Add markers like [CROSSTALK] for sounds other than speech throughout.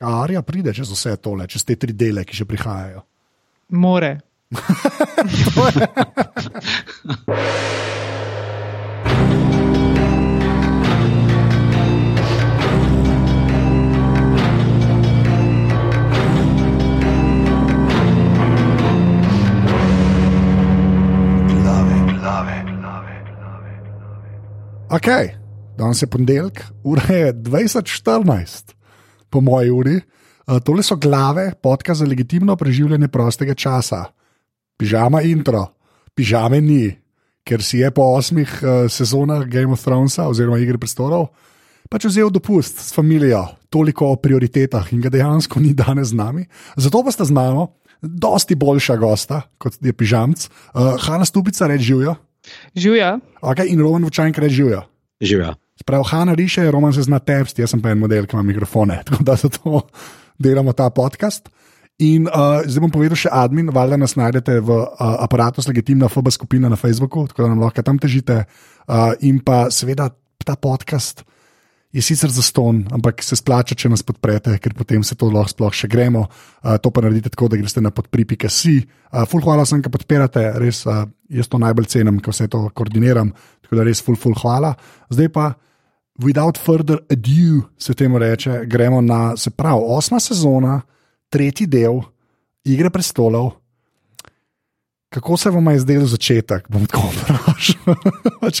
Arja pride čez vse tole, čez te tri dele, ki še prihajajo. More. Ok, danes je ponedeljek, ura je 2014, po moji uri. Uh, tole so glave, podka za legitimno preživljanje prostega časa. Pižama intro, pižame ni, ker si je po osmih uh, sezonah Game of Thrones oziroma Igre prestolov pač vzel dopust s familijo, toliko o prioritetah in ga dejansko ni danes z nami. Zato pa sta z nami, dosti boljša gosta kot je pižamc. Uh, Hanna Stupica reče živijo. Živijo. Okay, in Roman Vučank reče živijo. Živijo. Prav, Hanna riše, Roman se zna tepsti, jaz sem pa en model, ki ima mikrofone, [LAUGHS] tako da zato delamo ta podcast. In uh, zdaj bom povedal še admin, valjda nas najdete v uh, aparatu, legitimna FB skupina na Facebooku, tako da nam lahko tam težite. Uh, in pa seveda ta podcast je sicer za ston, ampak se splača, če nas podprete, ker potem se to lahko sploh še gremo. Uh, to pa naredite tako, da greste na podpri.si. Uh, ful, hvala sem, da podpirate, res uh, jaz to najbolj cenim, ko vse to koordiniram. Tako da res ful, ful, hvala. Zdaj pa. Without further ado, se temu reče, gremo na, se pravi, osma sezona, tretji del Igre prestolov. Kako se vam je zdel začetek? Bom tako vprašal. [LAUGHS] Pač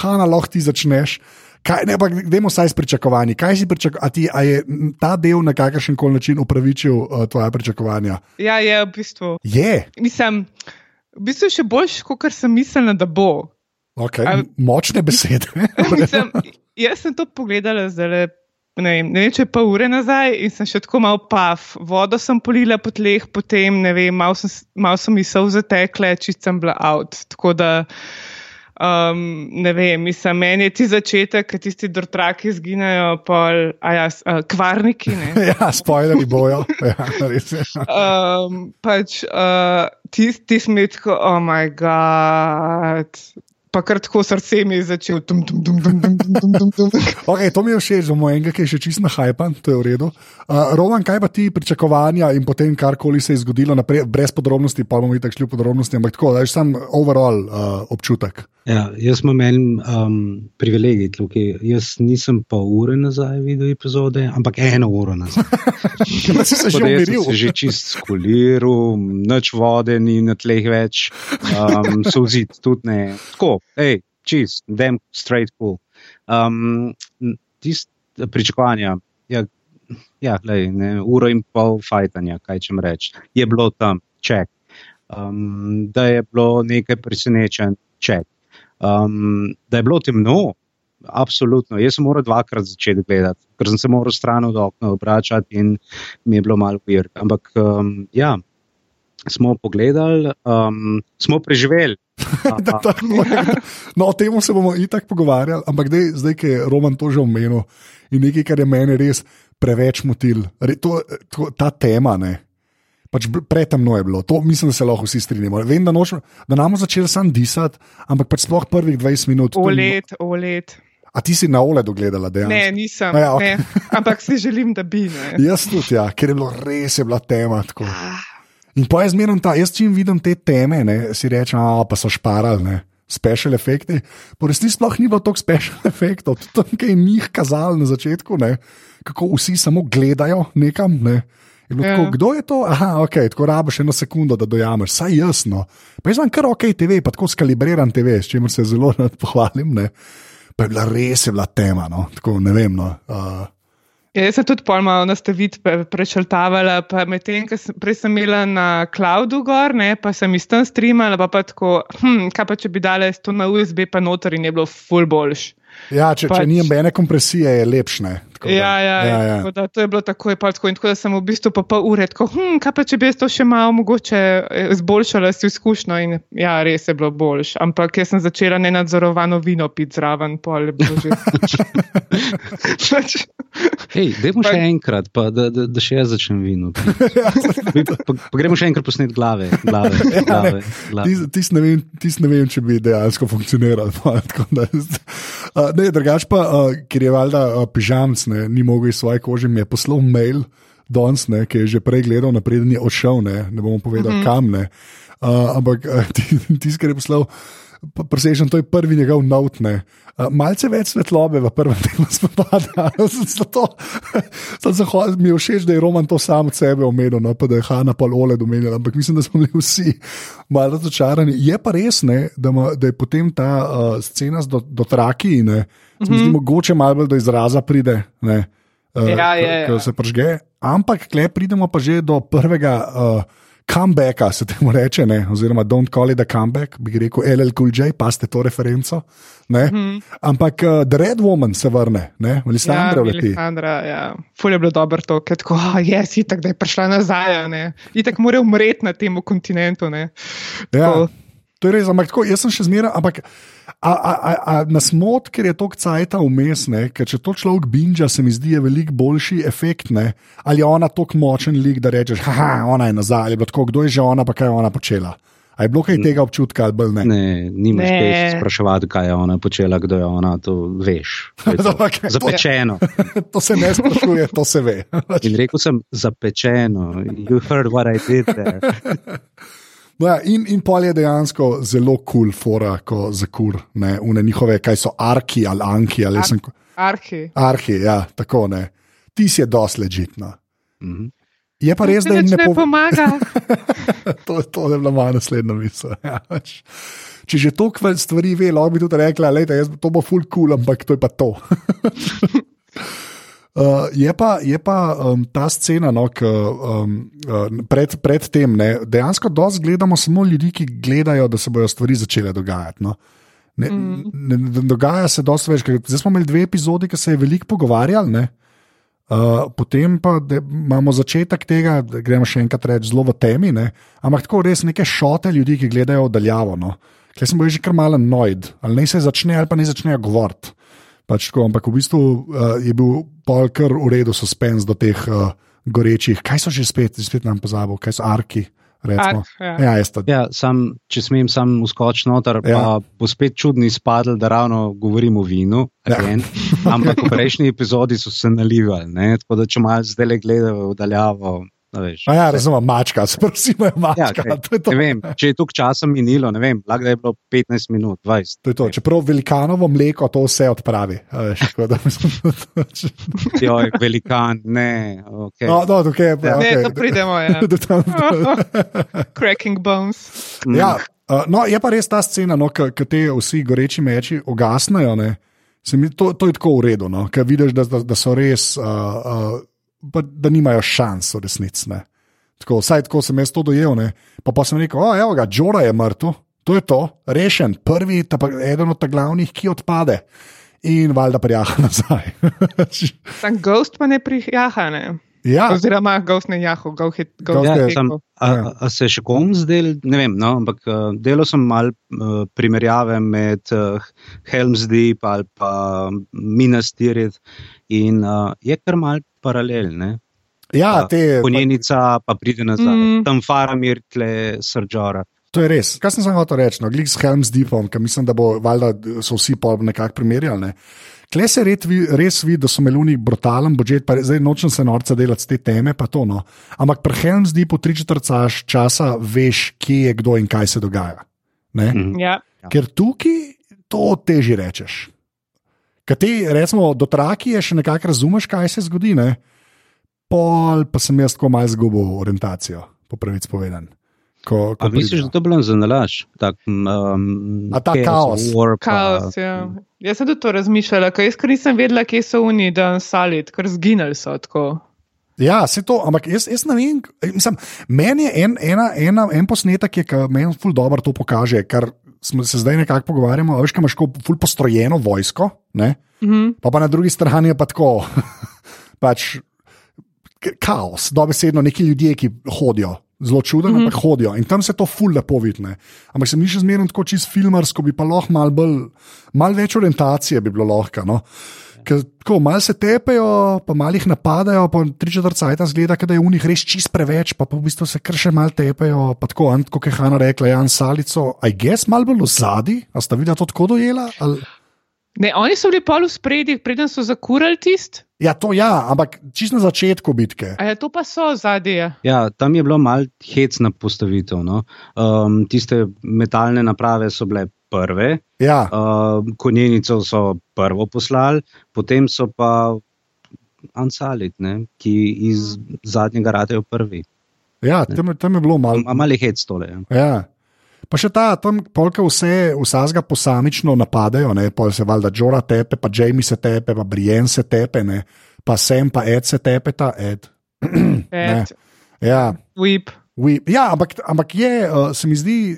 Hanna, lahko ti začneš. Kaj, ne, pa gremo vsaj s pričakovanji. Kaj si pričakoval? A je ta del na kakršen koli način upravičil uh, tvoje pričakovanja? Ja, je v bistvu. Je. Mislim, v bistvu je še boljš, kot sem mislila, da bo. Okay. Al, močne besede. [LAUGHS] mislim, jaz sem to pogledala zdaj. Ne vem, ne vem, če pa ure nazaj in sem še tako malo pav. Vodo sem polila po tleh, potem ne vem, malo, sem, malo so mi solze tekle, čist sem bila out. Tako da, um, ne vem, mislim, meni je ti začetek, ker tisti drtraki izginejo, pol, a ja, uh, kvarniki. [LAUGHS] ja, spoilerji bojo. [LAUGHS] ja, res je. um, pač, uh, ti ti smo tako, oh moj bog pa kar tako srce mi je tum, tum, tum, tum, tum, tum. Okay, to mi je všeč, za mojega, ki je še čist na hajpan, to je v redu. Uh, Roman, kaj pa ti pričakovanja in potem karkoli se je zgodilo, naprej, brez podrobnosti, pa bomo videli šli v podrobnosti, ampak tako, da je sam overall uh, občutek. Ja, jaz imam en um, privilegij tukaj. Jaz nisem pa ure nazaj videl epizode, ampak eno uro nazaj. [LAUGHS] Si se že umiril. Se že čist skuliral, noč vode ni na tleh več, um, so vzit tudi ne. Tako, hej, čist, dem straight cool. Um, tist pričakovanja, ja, ja lej, ne, uro in pol fajtanja, kaj čem reči, je bilo tam, ček. Um, da je bilo nekaj presenečen, ček. Um, da je bilo temno, absolutno. Jaz sem moral dvakrat začeti gledati, ker sem se moral stran od okna obračati in mi je bilo malo vir. Ampak um, ja, smo pogledali, um, smo preživeli. [LAUGHS] no, o tem se bomo i tako pogovarjali, ampak dej, zdaj, ki je Roman to že omenil in nekaj, kar je meni res preveč motil, to, to, ta tema. Ne. Pač pretemno je bilo, to mislim, da se lahko vsi strinjamo. Vem, da, noč, da nam začeli sam disati, ampak pač sploh prvih 20 minut. Olet, olet. A ti si na OLED-u gledala, da je? Ne, nisem. Ja, okay. ne, ampak si želim, da bi. Ne. [LAUGHS] Jaz tudi, ja, ker je bilo res je bila tema. Tako. In pa jaz zmerno ta, jaz čim vidim te teme, ne, si rečem, a pa so šparali, ne. Special efekti. Po resnici sploh ni bilo toliko special [LAUGHS] efektov, tudi tam, ki je njih kazali na začetku, ne, kako vsi samo gledajo nekam. Ne. Ja. Tako, kdo je to? Aha, ok, tako rabiš eno sekundo, da dojameš, saj jasno. Pa jaz imam kar ok TV, pa tako skalibriran TV, s čimer se zelo pohvalim. Ne. Pa je bila res je bila tema, no. tako ne vem. No. Uh, Ja, jaz sem tudi pojmal nastaviti, prečrtavala, pa medtem, ker sem prej sem imela na cloudu gor, ne, pa sem iz tam streamala, pa, pa tako, hm, kaj pa če bi dala to na USB, pa noter in je bilo full boljš. Ja, če, pač, če ni nobene kompresije, je lepše. Ja, ja, ja, ja. Da, to je bilo tako, je tako, in tako da sem v bistvu pa pol ure, tako, hm, kaj pa če bi to še malo mogoče izboljšala si izkušnjo in ja, res je bilo boljš. Ampak jaz sem začela nenadzorovano vino piti zraven, pol je bilo že. [LAUGHS] Hej, dajmo še enkrat, pa, da, da, da še jaz začnem vino. [LAUGHS] pa, pa, pa gremo še enkrat posnet glave. glave, ja, glave, glave. Tis ne, ne vem, če bi dejansko funkcioniral. [LAUGHS] Pa, da, uh, ne, drugač pa, uh, ker je valjda uh, pižamc, ne, ni mogel iz svoje kože, mi je poslal mail. danes, ne, ki je že prej gledal, napreden je odšel, ne, ne bomo povedali, mm -hmm. kam ne. Uh, ampak uh, [LAUGHS] tisti, ki je poslal, presežen, to je prvi njegov notne. Uh, malce več svetlobe v prvem delu spopada. [LAUGHS] Zato [LAUGHS] mi je všeč, da je Roman to sam od sebe omenil, no, pa da je Hanna pa Ole domenil, ampak mislim, da smo bili vsi [LAUGHS] malo razočarani. Je pa res, ne, da, ma, da je potem ta uh, scena z do, dotraki, ne, mm -hmm. zdi, mogoče malo bolj do izraza pride. Ne, uh, ja, je. Ko se pržge. Ampak, kle pridemo pa že do prvega. Uh, comebacka, se temu reče, ne? oziroma don't call it a comeback, bi rekel LL Cool J, pa ste to referenco. Mm. Ampak uh, The Red Woman se vrne, ali se Sandra ja, vrti. Sandra, ja, fulje je bilo dobro to, ker tako, oh, yes, itak, da je prišla nazaj, ne? itak mora umreti na tem kontinentu. Ja, to je res, ampak tako, jaz sem še zmeraj, ampak. A, a, a, a nas moti, ker je to kcajta vmes, ker če to človek binja, se mi zdi, je veliko boljši efekt. Ne? Ali je ona tako močen lik, da rečeš, da ona je nazaj, ali tako, kdo je že ona, pa kaj je ona počela. A je bilo kaj tega občutka ali ne? Ne, nimaš kaj spraševati, kaj je ona počela, kdo je ona, to veš. [LAUGHS] To okay, zapečeno. To, [LAUGHS] to se ne sprašuje, to se ve. In rekel sem zapečeno, you heard what I did there. [LAUGHS] No ja, in, in pol je dejansko zelo kul, cool fora, ko za kur, ne, une njihove, kaj so arki ali anki. Ali Ar sem, arhi. Arhi, ja, tako ne. Ti si je dosti ležitno. Mm -hmm. Je pa res, da jim ne pomaga. [LAUGHS] to, to je bila moja naslednja misel. Ja, pač. Če že toliko stvari ve, lahko bi tudi rekla, da to bo full cool, ampak to je pa to. [LAUGHS] Uh, je pa, je pa um, ta scena, no, k, um, uh, pred, pred tem, ne, dejansko dosti gledamo samo ljudi, ki gledajo, da se bodo stvari začele dogajati. No. Ne, mm. ne, ne dogaja se dosti več. Zdaj smo imeli dve epizodi, ki se je veliko pogovarjali, uh, potem pa imamo začetek tega, da gremo še enkrat reči zelo v temi, ne, ampak tako res neke šote ljudi, ki gledajo oddaljavo. No. Kaj sem bil že kar malo nojd, ali ne se začne, ali pa ne začne govoriti. Pač tako, ampak v bistvu uh, je bil pol kar v redu suspens do teh uh, gorečih. Kaj so že spet, spet nam pozabo, kaj so arki? Ark, ja. Ja, ja, sam, če smem sam uskočiti noter, ja. pa bo spet čudni spadl, da ravno govorim o vinu. Ja. Ampak v prejšnji epizodi so se nalivali, ne? tako da če malo zdaj le gledajo v daljavo, Ja, razumem, mačka, [LAUGHS] prosim, mačka. Ja, to je to. Vem, če je tukaj časa minilo, ne vem, lahko je bilo 15 minut, 20. To je to. Čeprav velikanovo mleko to vse odpravi. [LAUGHS] Joj, [LAUGHS] velikan, ne. Okay. No, no, okay, ja. okay. Ne, to pridemo. Ja. Cracking bones. Mm. Ja, uh, no, je pa res ta scena, no, ki te vsi goreči meči ugasnejo. Mi, to, to je tako v redu, no, ker vidiš, da, da, da so res. Uh, uh, pa, da nimajo šans v resnici. Tako, vsaj tako sem jaz to dojel. Ne? Pa, pa sem rekel, evo ga, Džora je mrtev, to je to, rešen, prvi, ta, eden od glavnih, ki odpade. In valjda prijaha [LAUGHS] nazaj. Tam gost pa ne prijaha. Ne? Ja. Oziroma, gost ne jaha, gost je gost. Ja, sem, a, a se še kom zdel, ne vem, no, ampak uh, delo sem mal uh, primerjave med uh, Helm's Deep ali pa Minas Tirith in uh, je kar mal paralelne. Ja, te. Konjenica pa pride nazaj, mm. tam faramir, tle srčora. To je res. Kaj sem hotel reči? No, Glik s Helms Deepom, ki mislim, da bo, valjda, so vsi pol nekako primerjali. Ne? Kle se red, res vidi, da so meluni brutalen budžet, pa zdaj nočem se norca delati te teme, pa to no. Ampak pri Helms Deepu tri četrcaš časa veš, kje je kdo in kaj se dogaja. Mm. Ja. Ker tukaj to teži rečeš. Kaj ti, recimo, do traki je še nekako razumeš, kaj se zgodi, ne? pol pa sem jaz tako malo zgubil orientacijo, po pravici povedan. Ko, ko misliš, da to bilo za nalaž? Tak, um, A ta kaos. War, kaos ja. Jaz sem tudi to razmišljala, ker jaz nisem vedela, kje so oni dan salit, ker zginili so tako. Ja, se to, ampak jaz, jaz ne vem. Mislim, meni je en, ena, ena, en posnetek, ki meni ful dobro to pokaže, kar smo se zdaj nekako pogovarjali, veš, imaš tako ful postrojeno vojsko, mm -hmm. pa, pa na drugi strani je pa tako, [LAUGHS] pač kaos, dobesedno neki ljudje, ki hodijo. Zelo čudno, mm -hmm. ampak hodijo in tam se to ful lepo vidi. Ampak se mi še zmeraj tako čist filmarsko, bi pa lahko malo mal več orientacije bi bilo lahko. No? Ker tako malo se tepejo, pa malo jih napadajo, pa tri četrt cajt zgleda, da je v njih res čist preveč, pa, pa v bistvu se kar še malo tepejo. Pa tako, kot je Hanna rekla, Jan Salico, aj gess malo bolj v zadnji, a sta videla to tako dojela? Ali... Ne, oni so bili pol v spredju, preden so zakurali tist. Ja, to ja, ampak čisto na začetku bitke. A ja, to pa so zadnje. Ja, tam je bilo mal hecna postavitev. No. Um, tiste metalne naprave so bile prve, Ja, uh, konjenico so prvo poslali, potem so pa Ansalit, ne, ki iz zadnjega radejo prvi. ja tam, je- tam je bilo malo. Ma- Mali hec tole. Ja. Ja. Pa še ta, tam polka vse, vsega posamično napadajo, ne, pol se valjda Džora tepe, pa Jamie se tepe, pa Brienne se tepe, ne, pa Sem pa Ed se tepeta, Ed. [CLEARS THROAT] Ed, Ja, whip. we, ja ampak, ampak je, uh, se mi zdi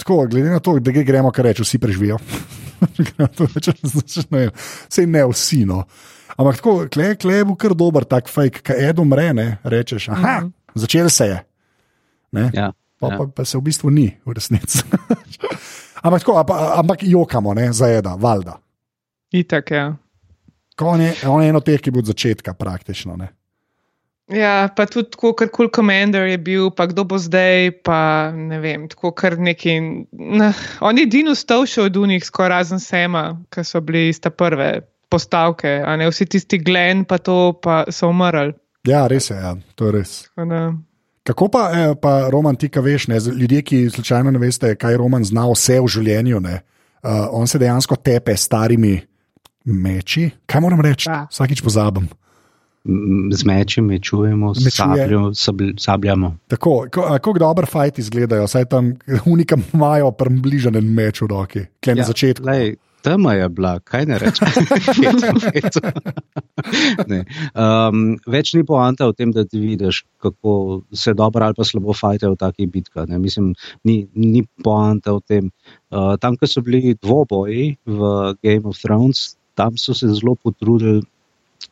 tako, glede na to, da gre- gremo, kar reče, vsi preživijo. [LAUGHS] Vse ne vsi, no. Ampak tako, klej kle je bil kar dober tak fake, ki Ed umre, ne, rečeš, aha, Mhm. začel se je. Ne? Ja. Pa, Ja. pa, pa se v bistvu ni, v resnici. [LAUGHS] ampak, tako, ampak, ampak jokamo, ne, zaeda, valjda. Itak, ja. On je, on je eno teh, ki bo od začetka praktično. Ne. Ja, pa tudi tako, kar kul cool commander je bil, pa kdo bo zdaj, pa ne vem, tako kar neki. Nah, on je edini ustal še od unih, skoraj razen Sema, ki so bili ista prve postavke, a ne vsi tisti Glen, pa to, pa so umrli. Ja, res je, ja, to je res. Tako da- Kako pa, eh, pa Roman, ti, kaj veš, ne, ljudje, ki slučajno ne veste, kaj Roman zna vse v življenju, ne, uh, on se dejansko tepe s starimi meči. Kaj moram reči? Ja. Vsakič pozabim. Z meči mečujemo, Mečuje. sabljo, sabl- sabljamo. Tako, kako dober fajt izgledajo, saj tam [LAUGHS] unika imajo približen meč v roki, klej na Ja, začetku. Lej, tema je bila, kaj ne rečem. [LAUGHS] [LAUGHS] ne. um, več ni poanta v tem, da ti vidiš, kako se dobro ali pa slabo fajte v takih bitkah. ne. Mislim, ni, ni poanta v tem. Uh, tam, ko so bili dvoboji v Game of Thrones, tam so se zelo potrudili.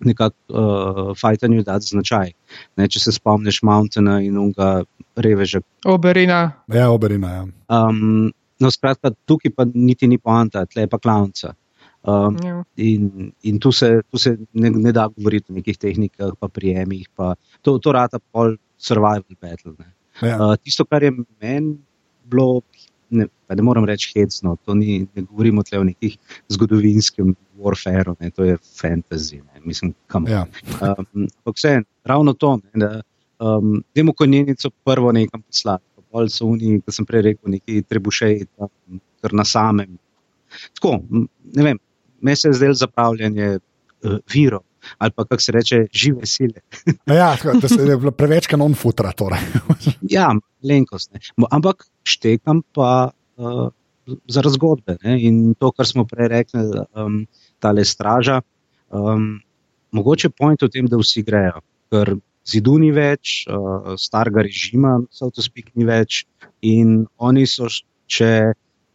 Nekako uh, fajtanju dati značaj. Ne, če se spomniš Mountaina in unga reveža, Oberina. Ja, oberina. Ja. Um, no, skratka, tukaj pa niti ni poanta, tle je pa klavnica. Um, Ja. in in tu se, tu se ne, ne da govoriti o nekih tehnikah, pa prijemih. Pa, to, to rata pol survival battle. Ne. Ja. Uh, tisto, kar je meni bilo, ne, pa ne morem reči hecno, to ni, ne govorimo tle o nekih zgodovinskem warfareu, ne, to je fantasy. Ne, mislim, kam. Ja. Um, Ampak vse, ravno to, ne, da um, demo konjenico prvo nekam poslati. Pol so oni, kot sem prej rekel, neki trebušeji, tam, kar na samem. Tako, ne vem, me se je zdelo zapravljanje uh, virov ali pa kako se reče, žive sile. [LAUGHS] Ja, da se je bilo preveč kanon futra. Torej. [LAUGHS] Ja, malenkost. ne. Ampak štekam pa uh, za razgodbe. Ne? In to, kar smo prej rekli, um, tale straža. Um, mogoče point v tem, da vsi grejo, ker zidu ni več, uh, starega režima, so to spik ni več in oni so še,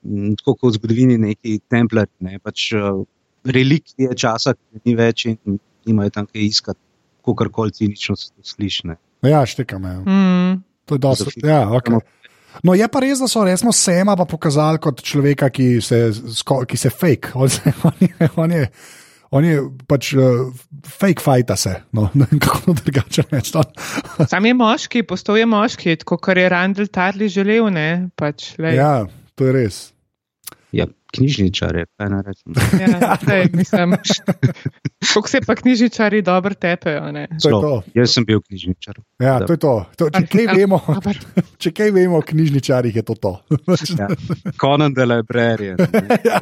m, tako kot v zgodovini, neki templari, ne? pač uh, relikvije časa, ki ni več in nimajo tam kaj iskati, kako koli cinično se to sliši. ne. Ja, štekam. Ja. Mm. To je dosti. Za Ja, okay. No, je pa res, da so resno Sema pa pokazali kot človeka, ki se, sko- ki se fake. On, [LAUGHS] on, je, on, je, on je pač uh, fake fajta se. No, [LAUGHS] kako drugače reči. No. [LAUGHS] Sam je moški, postal je moški, tako kot je Randall Tarli želel. Ne? Pač, lej. Ja, to je res. Ja, knjižničar je, kaj naj rečem. [LAUGHS] Ja, sej, mislim, kako se pa knjižničari dobro tepejo. ne. To je to. Jaz sem bil knjižničar. Ja, to je to. to če, kaj vemo, če kaj vemo o knjižničarjih, je to to. Ja. Conan the Librarian. Ja.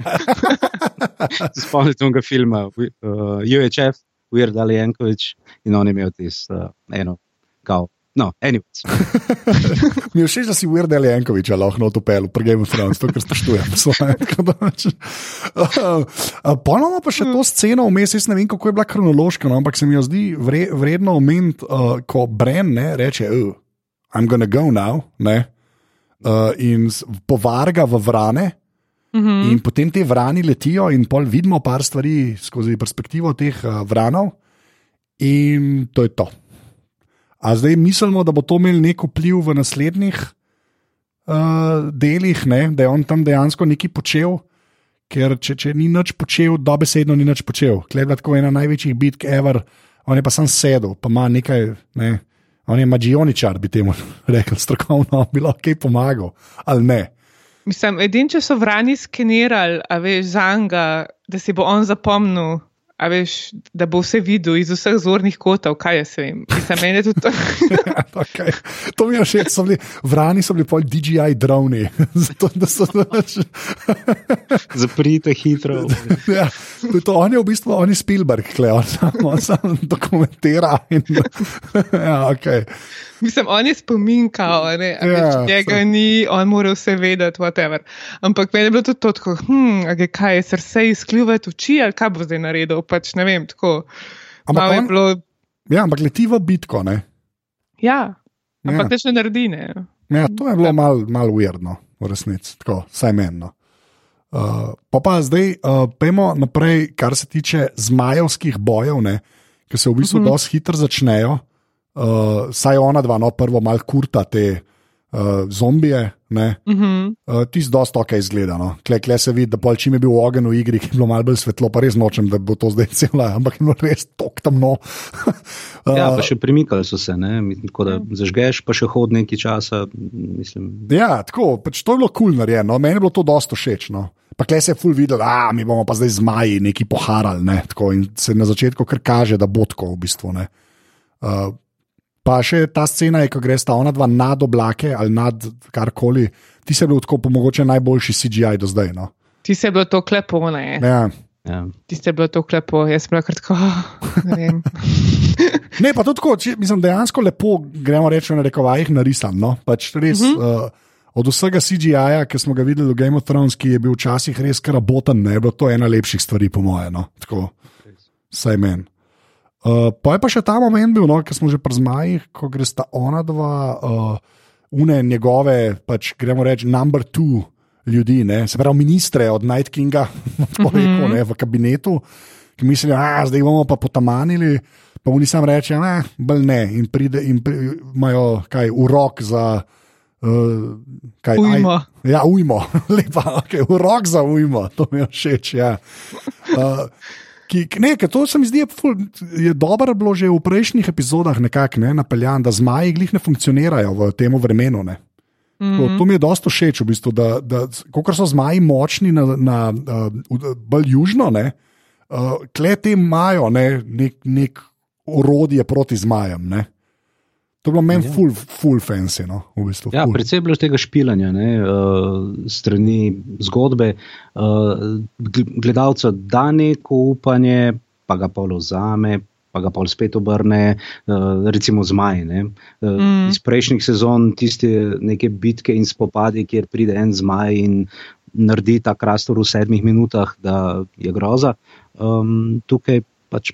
Spomnite se tega filma, uh, UHF, Weird Al Jankovič in on je imel tisto uh, eno, kao. No, anyways. [LAUGHS] Mi je všeč, da si Weird Al Jankovič lahko na otopelu, pri Game of Thrones, to, [LAUGHS] da pač. [LAUGHS] Uh, Ponovno pa še to sceno vmes, jaz ne vem, kako je bila kronološka, no, ampak se mi jo zdi vre, vredno omeniti, uh, ko Bren ne, reče, oh, I'm gonna go now, ne, uh, in povarga v vrane. Mhm. In potem te vrani letijo, in pol vidimo par stvari skozi perspektivo teh uh, vranov, in to je to. A zdaj mislimo, da bo to imel nek vpliv v naslednjih uh, delih, ne? da je on tam dejansko nekaj počel, ker če, če ni nič počel, dobesedno ni nič počel. Klej je tako ena največjih bitk ever, on je pa sam sedel, pa ima nekaj. Ne? On je mađioničar, bi temu [LAUGHS] rekel, strokovno, bi lahko kaj pomagal, ali ne. Mislim, edin, če so vrani skenirali, a veš, za njega, da si bo on zapomnil, a veš, da bo vse videl iz vseh zornih kotov, kaj jaz vem. Mislim, meni je tudi to. [LAUGHS] Okay. To mi je všeč, so bili, vrani so bili pol DJI droni. [LAUGHS] Zato, da so pač- [LAUGHS] Zaprite hitro. ja, to, je to, on je v bistvu, on je Spielberg, kle, on samo sam dokumentira. In, ja, okay. Mislim, on je spominkal, ne, a Ja, njega so- ni, on mora vse vedeti, whatever. Ampak meni je bilo tudi to, tako, hm, a ge, kaj je srce izkljuvati oči ali kaj bo zdaj naredil, pač ne vem, tako. Ampak je on- bilo, Ja, ampak leti v bitko. Ne? ja, ampak Ja. ja. ne naredi, ne. Ja, to je bilo malo mal ujerno, v resnici, tako, vsaj menno. Uh, pa pa zdaj, uh, pojmo naprej, kar se tiče zmajevskih bojev, ne, ki se v bistvu Mhm. mm -hmm. dosti hitro začnejo. Uh, saj ona dva, no, prvo malo kurta te uh, zombije. Ne, Uh -huh. uh, Ti z dosta ok izgleda. No. Kle, kle se vidi, da pol čim je bil ogenj v igri, ki je bilo malo bolj svetlo, pa res nočem, da bo to zdaj cela, ampak je bilo res tok tamno. uh, [LAUGHS] Ja, pa še premikali so se, ne? Tako da zažgeš, pa še hod nekaj časa. Mislim, Ja, tako, pač to je bilo kul cool narejeno, meni je bilo to dosto všeč. No. Pa kle se je ful videl, da mi bomo pa zdaj zmaji neki poharali. Ne, tako, in se na začetku kar kaže, da bo tako v bistvu. Ne. Uh, pa še ta scena je, ko gre sta ona dva nad oblake ali nad karkoli, ti se je bil tako mogoče najboljši CGI do zdaj. No. Ti se je bilo to klepo, ne. Ja. ja. Ti se je bilo to klepo, jaz sem kar tako, oh, ne vem. [LAUGHS] Ne, pa tudi tako, če, mislim, dejansko lepo, gremo reči, na rekovajih narisan. No? Pač res, uh -huh. uh, od vsega CGI-ja, ki smo ga videli v Game of Thrones, ki je bil včasih res karaboten, ne je bilo to ena lepših stvari, po mojem. No? Tako, Vsaj meni. Uh, pa je pa še ta moment bil, no, ki smo že pri zmajih, ko gre sta ona dva, uh, une njegove, pač gremo reči, number two ljudi, ne? se pravi ministre od Night Kinga, [LAUGHS] tako rekel, ne, v kabinetu, ki mislijo, da zdaj bomo pa potamanili. Pa oni sam reče, ne, bolj ne, in pride in pri- imajo kaj urok za. Uh, kaj, Ujmo. Aj, ja, ujmo, [LAUGHS] lepa, okay, urok za ujmo, to mi je všeč. Ja. Uh, ki, ki- ne, ker to se mi zdi, ful- je dobro bilo že v prejšnjih epizodah nekako ne, napeljan, da zmaji glih ne funkcionirajo v tem vremenu. Ne. To, to mi je dosta všeč, v bistvu, da, da kot so zmaji močni na, na uh, bolj južno, ne, uh, klete imajo ne, nek, nek orodje proti zmajem. Ne. To je bilo meni Ja. full, full fancy. No, v bistvu, Ja, ful. predvsej je bilo tega špilanja, ne, uh, strani zgodbe. Uh, gledalca da neko upanje, pa ga pol vzame, pa ga pol spet obrne, uh, recimo zmaj. Ne. Uh, Mm. Iz prejšnjih sezon tiste neke bitke in spopadi, kjer pride en zmaj in naredi ta krastor v sedmih minutah, da je groza. Um, tukaj pač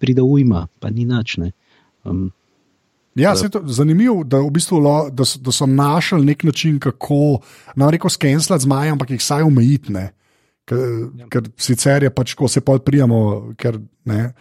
pride ujma, pa ni nič. ne. Um, Ja, je to zanimivo, da, v bistvu, lo- da, so, da so našli nek način, kako ne reko skenslati zmaje, ampak jih vsaj omejiti. ne. Ker, Ja. ker sicer je pač, ko se pol prijemo, ker ne,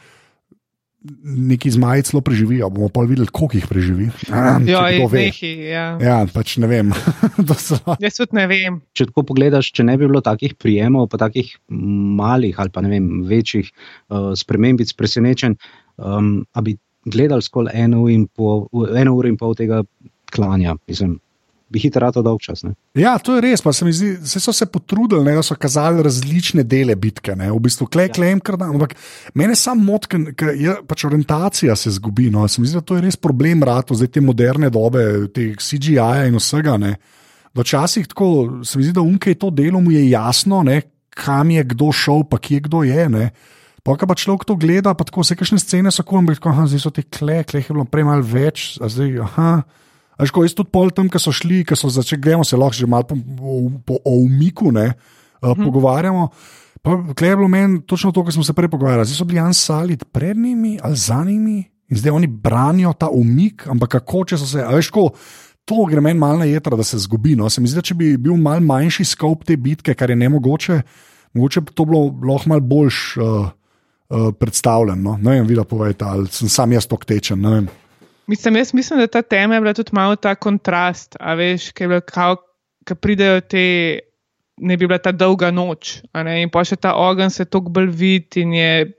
neki zmaji celo preživijo. Bomo pa videli, koliko jih preživi. Ah, Ja, kdo ve. nehi, ja. Ja, pač ne vem. [LAUGHS] Jaz tudi ne vem. če tako pogledaš, če ne bi bilo takih prijemov, pa takih malih ali pa ne vem, večjih uh, spremembic, presenečenj, um, a bi gledali skolj eno, pol- eno uro in pol tega klanja. Mislim, bi hitro rado dolg čas. Ne? Ja, to je res. Pa se mi zdi, da so se potrudili, ne, da so kazali različne dele bitke. Ne, v bistvu, klej, Ja. klejem, kar da. Ampak mene sam mot, ker je pač orientacija se zgubi. No. Se mi zdi, da to je res problem rado, zdaj te moderne dobe, te CGI-ja in vsega. Ne. Včasih tako se mi zdi, da unke je to delo, mu je jasno, ne, kam je kdo šel, pa kje kdo je. Ne. Ko pa človek to gleda, pa tako vse kakšne scene so kombi, tako aha, zdaj so te kle, kle je bilo prej malo več, a zdaj aha. Až ko jaz tudi pol tam, ki so šli, ki so začeli, gremo se lahko že malo po, po, o umiku, ne, uh, pogovarjamo. Pa klej je bilo meni točno to, kar smo se prej pogovarjali. Zdaj so bili Jan Salit pred njimi ali za njimi in zdaj oni branijo ta umik, ampak kako če so se, a veš, ko. To gre meni malo na jedra, da se zgubi. No. Se mi zdi, da če bi bil mal manjši skop te bitke, kar je ne mogoče, bi to bilo lahko mal boljš uh, uh, predstavljeno. No. Ne vem, vi da povejte, ali sem sam jaz tok tečen. Mislim, jaz mislim, da ta tema je bila tudi malo ta kontrast, a veš, ki je bilo, kao, ko pridejo te, ne bi bila ta dolga noč, in pa še ta ogenj se toliko bolj vidi in je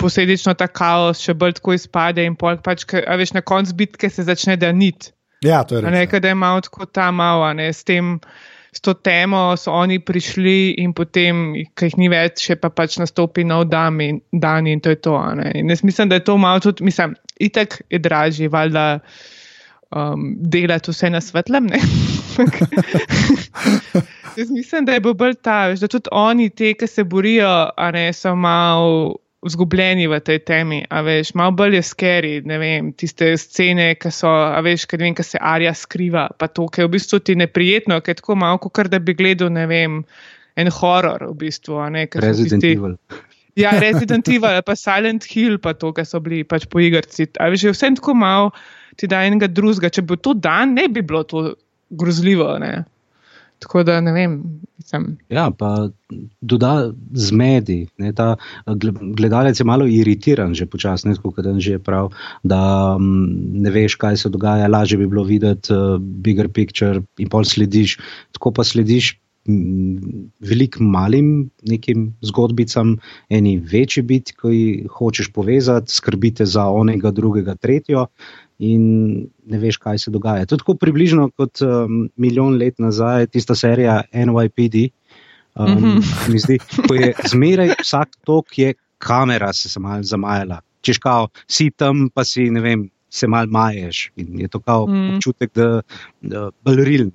posledično ta kaos še bolj tako izpade in pol pač, ke, a veš, na koncu bitke se začne daniti. Ja, to je A ne, res. da je malo tako ta malo, ne, s tem, s to temo so oni prišli in potem, ki jih ni več, še pa pač nastopi nov dan in, dan in to je to. In jaz mislim, da je to malo tudi, mislim, itek je dražje, valjda um, delati vse na svetlem. [LAUGHS] Jaz mislim, da je bo bolj ta, da tudi oni, te, ki se borijo, a ne so malo zgubljeni v tej temi. A veš, malo bolj je skeri, ne vem, tiste scene, ki so, a veš, kaj vem, ki se Arja skriva, pa to, ki je v bistvu ti neprijetno, ker je tako malo, kot da bi gledal, ne vem, en horor v bistvu. Resident tisti, Evil. [LAUGHS] Ja, Resident Evil, pa Silent Hill, pa to, kar so bili pač po igrci. A veš, je vse tako malo ti da enega drugega. Če bi to dan, ne bi bilo to grozljivo. Ne? Tako da ne vem. Sem. Ja, pa doda zmedi. Ne, ta gledalec je malo iritiran, že počasno, kot da že je prav, da ne veš, kaj se dogaja. Lažje bi bilo videti uh, bigger picture in pol slediš. Tako pa slediš velik malim nekim zgodbicam, eni večji biti, ki hočeš povezati, skrbite za onega, drugega, tretjo in ne veš, kaj se dogaja. To je tako približno kot um, milijon let nazaj, tista serija NYPD. Um, mm -hmm. zdi, ko je zmeraj vsak tok, je kamera se mal zamajala. Češ kao, si tam, pa si ne vem. Se mal maješ in je to kao mm. občutek, da je balril,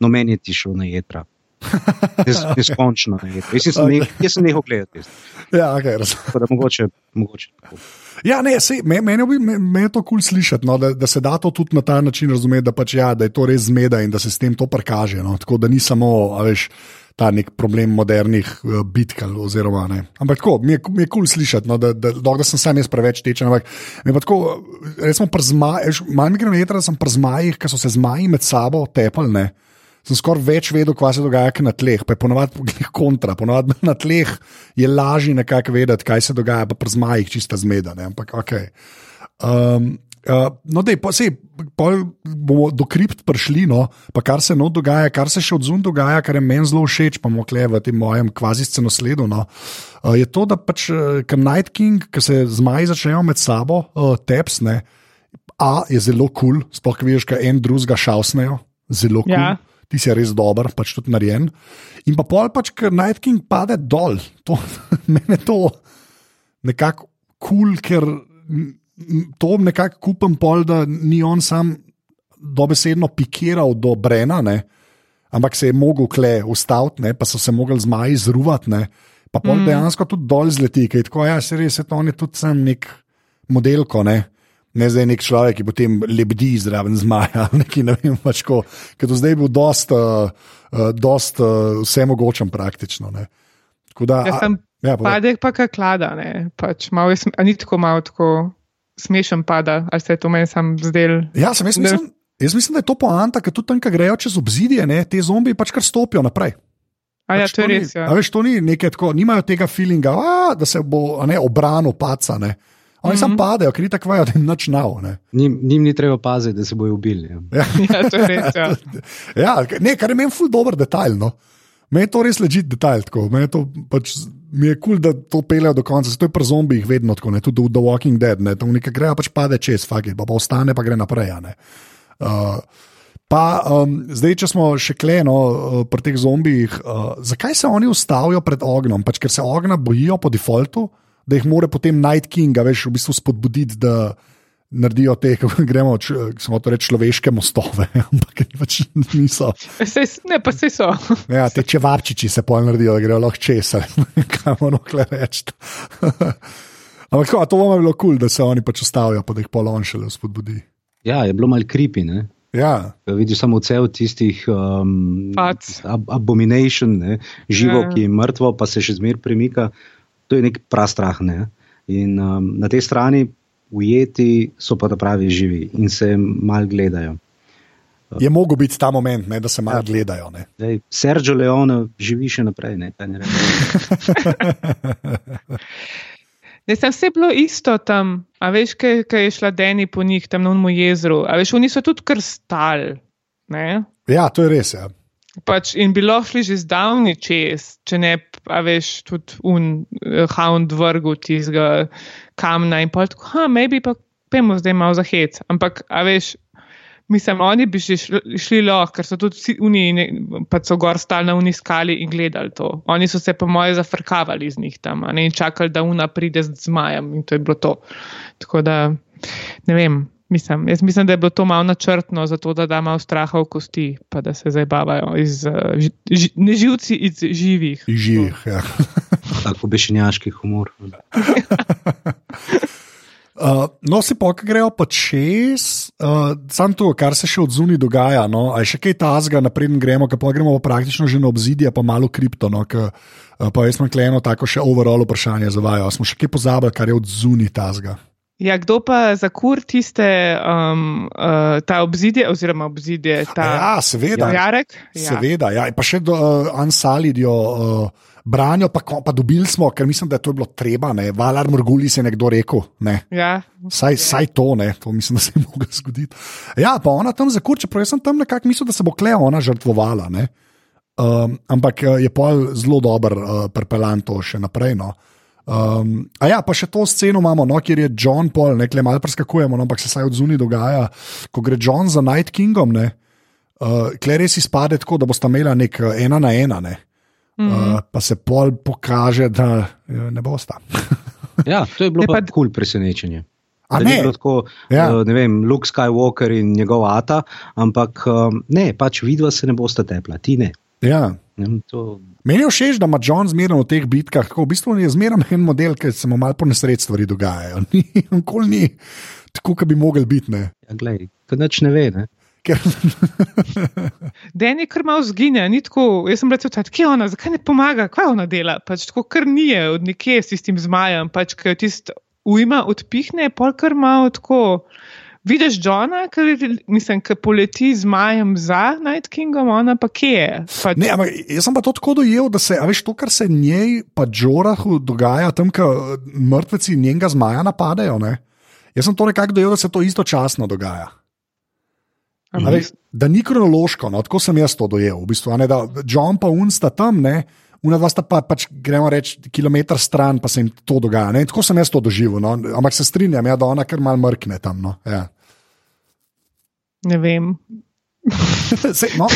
no meni je ti šel na jedra. Neskončno. Jaz sem okay. nehal gledati. Ja, okay, razumem. Mogoče, mogoče. Ja, ne, sej, meni me, me je to kul cool slišati, no, da, da se da to tudi na ta način razumeti, da, pač, ja, da je to res zmeda in da se s tem to prikaže. No, tako da ni samo veš, ta nek problem modernih uh, bitk. Oziroma, ampak tako, mi je kul cool slišati, no, da, da, da, da sem sam jaz preveč tečen. Ampak tako, res smo przmajali, malo mi gre na jedra, da sem przmajali, ker so se zmaji med sabo tepali sem skoraj več vedel, kaj se dogaja na tleh, pa je ponovadi kontra. Ponovadi [LAUGHS] na tleh je lažje nekako vedeti, kaj se dogaja, pa pri zmajih čista zmeda. Ampak ok. Um, Uh, no, da je pa se, bomo do kript prišli, no, pa kar se no dogaja, kar se še od zunaj dogaja, kar je meni zelo všeč, pa mokle v tem mojem kvazi scenosledu. No, uh, je to, da pač uh, Night King, ki se zmaji začnejo med sabo, uh, tepsne, a je zelo kul, cool, sploh vidiš, kaj en drugega šausnejo, zelo kul. Cool. Ja ti si res dober, pač tudi narejen. In pa pol pač, ker Night King pade dol, to [LAUGHS] meni to nekako kul, cool, ker to nekako kupam pol, da ni on sam dobesedno pikiral do Brena, ne? ampak se je mogel kle ustaviti, pa so se mogli zmaji zruvati, ne? pa pol mm. dejansko tudi dol zleti, ker je tako, ja, se res je to, on je tudi sam nek modelko, ne ne zdaj nek človek, ki potem lebdi zraven zmaja. Neki, ne vem, pač ko, ker do zdaj je bil dost, uh, dost uh, vse mogočen praktično. Da, ja, sem ja, padek pa kaklada, pač, malo je, ni tako malo tako smešen pada, ali se je to meni sam zdel. Ja, sem jaz mislim. Jaz mislim, da je to poanta, ker tudi tam, ki grejo čez obzidje, ne, te zombi pač kar stopijo naprej. A ja, pač ja, to je res. Ja. A veš, to ni nekaj tako, nimajo tega feelinga, a, da se bo obrano paca. Oni mm -hmm. samo padejo, ker tako vajo, da [LAUGHS] jim noč nav. Njim, njim ni treba paziti, da se bojo ubili. Ja, ja [LAUGHS] to je res. Ja. [LAUGHS] ja, ne, kar je meni ful dober detajl. No. Me je to res ležit detajl. Pač, mi je kul, cool, da to peljejo do konca. Zato je pri zombijih vedno tako, ne? tudi v The Walking Dead. Ne? To nekaj gre, pač pade čez, fagi, pa, pa ostane, pa gre naprej. Uh, pa um, zdaj, če smo še kleno uh, pri teh zombijih, uh, zakaj se oni ustavijo pred ognjem? Pač, ker se ognja bojijo po defaultu da jih more potem Night King, veš, v bistvu spodbuditi, da naredijo te, [LAUGHS] kako gremo, samo to reči, človeške mostove, [LAUGHS] ampak pač niso. Ne, pa se so. [LAUGHS] Ja, te čevapčiči se pol naredijo, da grejo lahko česa, kaj moramo reči. Ampak to bomo bilo kul, cool, da se oni pač ustavijo, pa da jih polon šele spodbudi. Ja, je bilo malo kripi. Ja. Vidiš samo cel tistih um, ab abomination, ne? živo, ja. ki je mrtvo, pa se še zmeraj premika to je nek prastrah. Ne? In um, na tej strani ujeti so pa da pravi živi in se mal gledajo. Je mogoče biti ta moment, ne, da se malo ja. gledajo. Dej, Sergio Leone živi še naprej. Ne, ne, ne sem [LAUGHS] vse bilo isto tam, a veš, kaj, kaj je šla Deni po njih tam na Unmu jezeru. A veš, oni so tudi krstali. Ja, to je res. Ja. Pač in bi lahko šli že zdavni čez, če ne, a veš, tudi un uh, hound vrgu tizga kamna in pa tako, ha, maybe pa pojmo zdaj malo za hec. Ampak, a veš, Mislim, oni bi še šli, šli lahko, ker so tudi vsi uniji, pa so gor stali na uniskali in gledali to. Oni so se, po moje, zafrkavali z njih tam ne, in čakali, da una pride z zmajem in to je bilo to. Tako da, ne vem, mislim, jaz mislim, da je bilo to malo načrtno, zato da da malo straha v kosti, pa da se zabavajo iz uh, ži, neživci iz živih. Živih, ja. Tako bešenjaški humor. Uh, [LAUGHS] no, se pa, ki grejo pa čez, uh, samo to, kar se še od zunaj dogaja. No, je še kaj tazga, naprej gremo, pa gremo pa praktično že na obzidje, pa malo kripto. No, k, uh, pa jaz imam kleno tako še overall vprašanje za vajo. Smo še kaj pozabili, kar je od zunaj tazga. Ja, kdo pa za kur tiste, um, uh, ta obzidje, oziroma obzidje, ta ja, seveda. jarek? Ja. Seveda, ja. pa še do uh, Ansalidijo. Uh, branijo, pa, pa dobili smo, ker mislim, da je to bilo treba. Valar Morguli se je nekdo rekel. Ne. Ja. Saj, saj to, ne. to mislim, da se je moglo zgoditi. Ja, pa ona tam zakurča, prav jaz sem tam nekako mislil, da se bo Kleo ona žrtvovala. Um, ampak eh, je pa zelo dober uh, prepeljanto še naprej. No. Um, a ja, pa še to sceno imamo, no, kjer je John Paul, nekaj malo preskakujemo, no, ampak se saj od zunaj dogaja, ko gre John za Night Kingom. Uh, Kler res izpade tako, da boste imeli nek ena na ena. Ne. Mm -hmm. uh, pa se pol pokaže, da ne bo sta. [LAUGHS] ja, to je bilo pa kul cool presenečenje. A ne, ne, tako, ja. uh, ne vem, Luke Skywalker in njegov ata, ampak um, ne, pač vidva se ne bosta tepla, ti ne. Ja. Ne, to... Meni je všeč, da ima John zmerno v teh bitkah, tako v bistvu je zmerno en model, ki se mu malo po nesreč stvari dogajajo. [LAUGHS] Nikoli ni tako, kot bi mogel biti. Ja, gledaj, to neč ne ve. Ne? Ker... [LAUGHS] Den je kar malo zgine, ni tako. Jaz sem rekel, kje je ona, zakaj ne pomaga, kaj ona dela. Pač tako kar ni je od nekje s tistim zmajem, pač ki jo tisti ujma odpihne, pol kar malo tako. Vidiš Johna, ki mislim, ki poleti z majem za Night Kingom, ona pa kje je. Pač... Ne, ampak jaz sem pa to tako dojel, da se, veš, to, kar se njej, pa Džorahu dogaja, tam, ko mrtveci njenega zmaja napadajo. Ne? Jaz sem to nekako dojel, da se to istočasno dogaja. Ali, da ni kronološko, no, tako sem jaz to dojel. V bistvu, ne, da John pa unsta tam, ne, una dva sta pa, pač, gremo reči, kilometr stran, pa se jim to dogaja. Ne, tako sem jaz to doživel. No, ampak se strinjam, ja, da ona kar mal mrkne tam. No, ja. Ne vem. [LAUGHS] Se, no,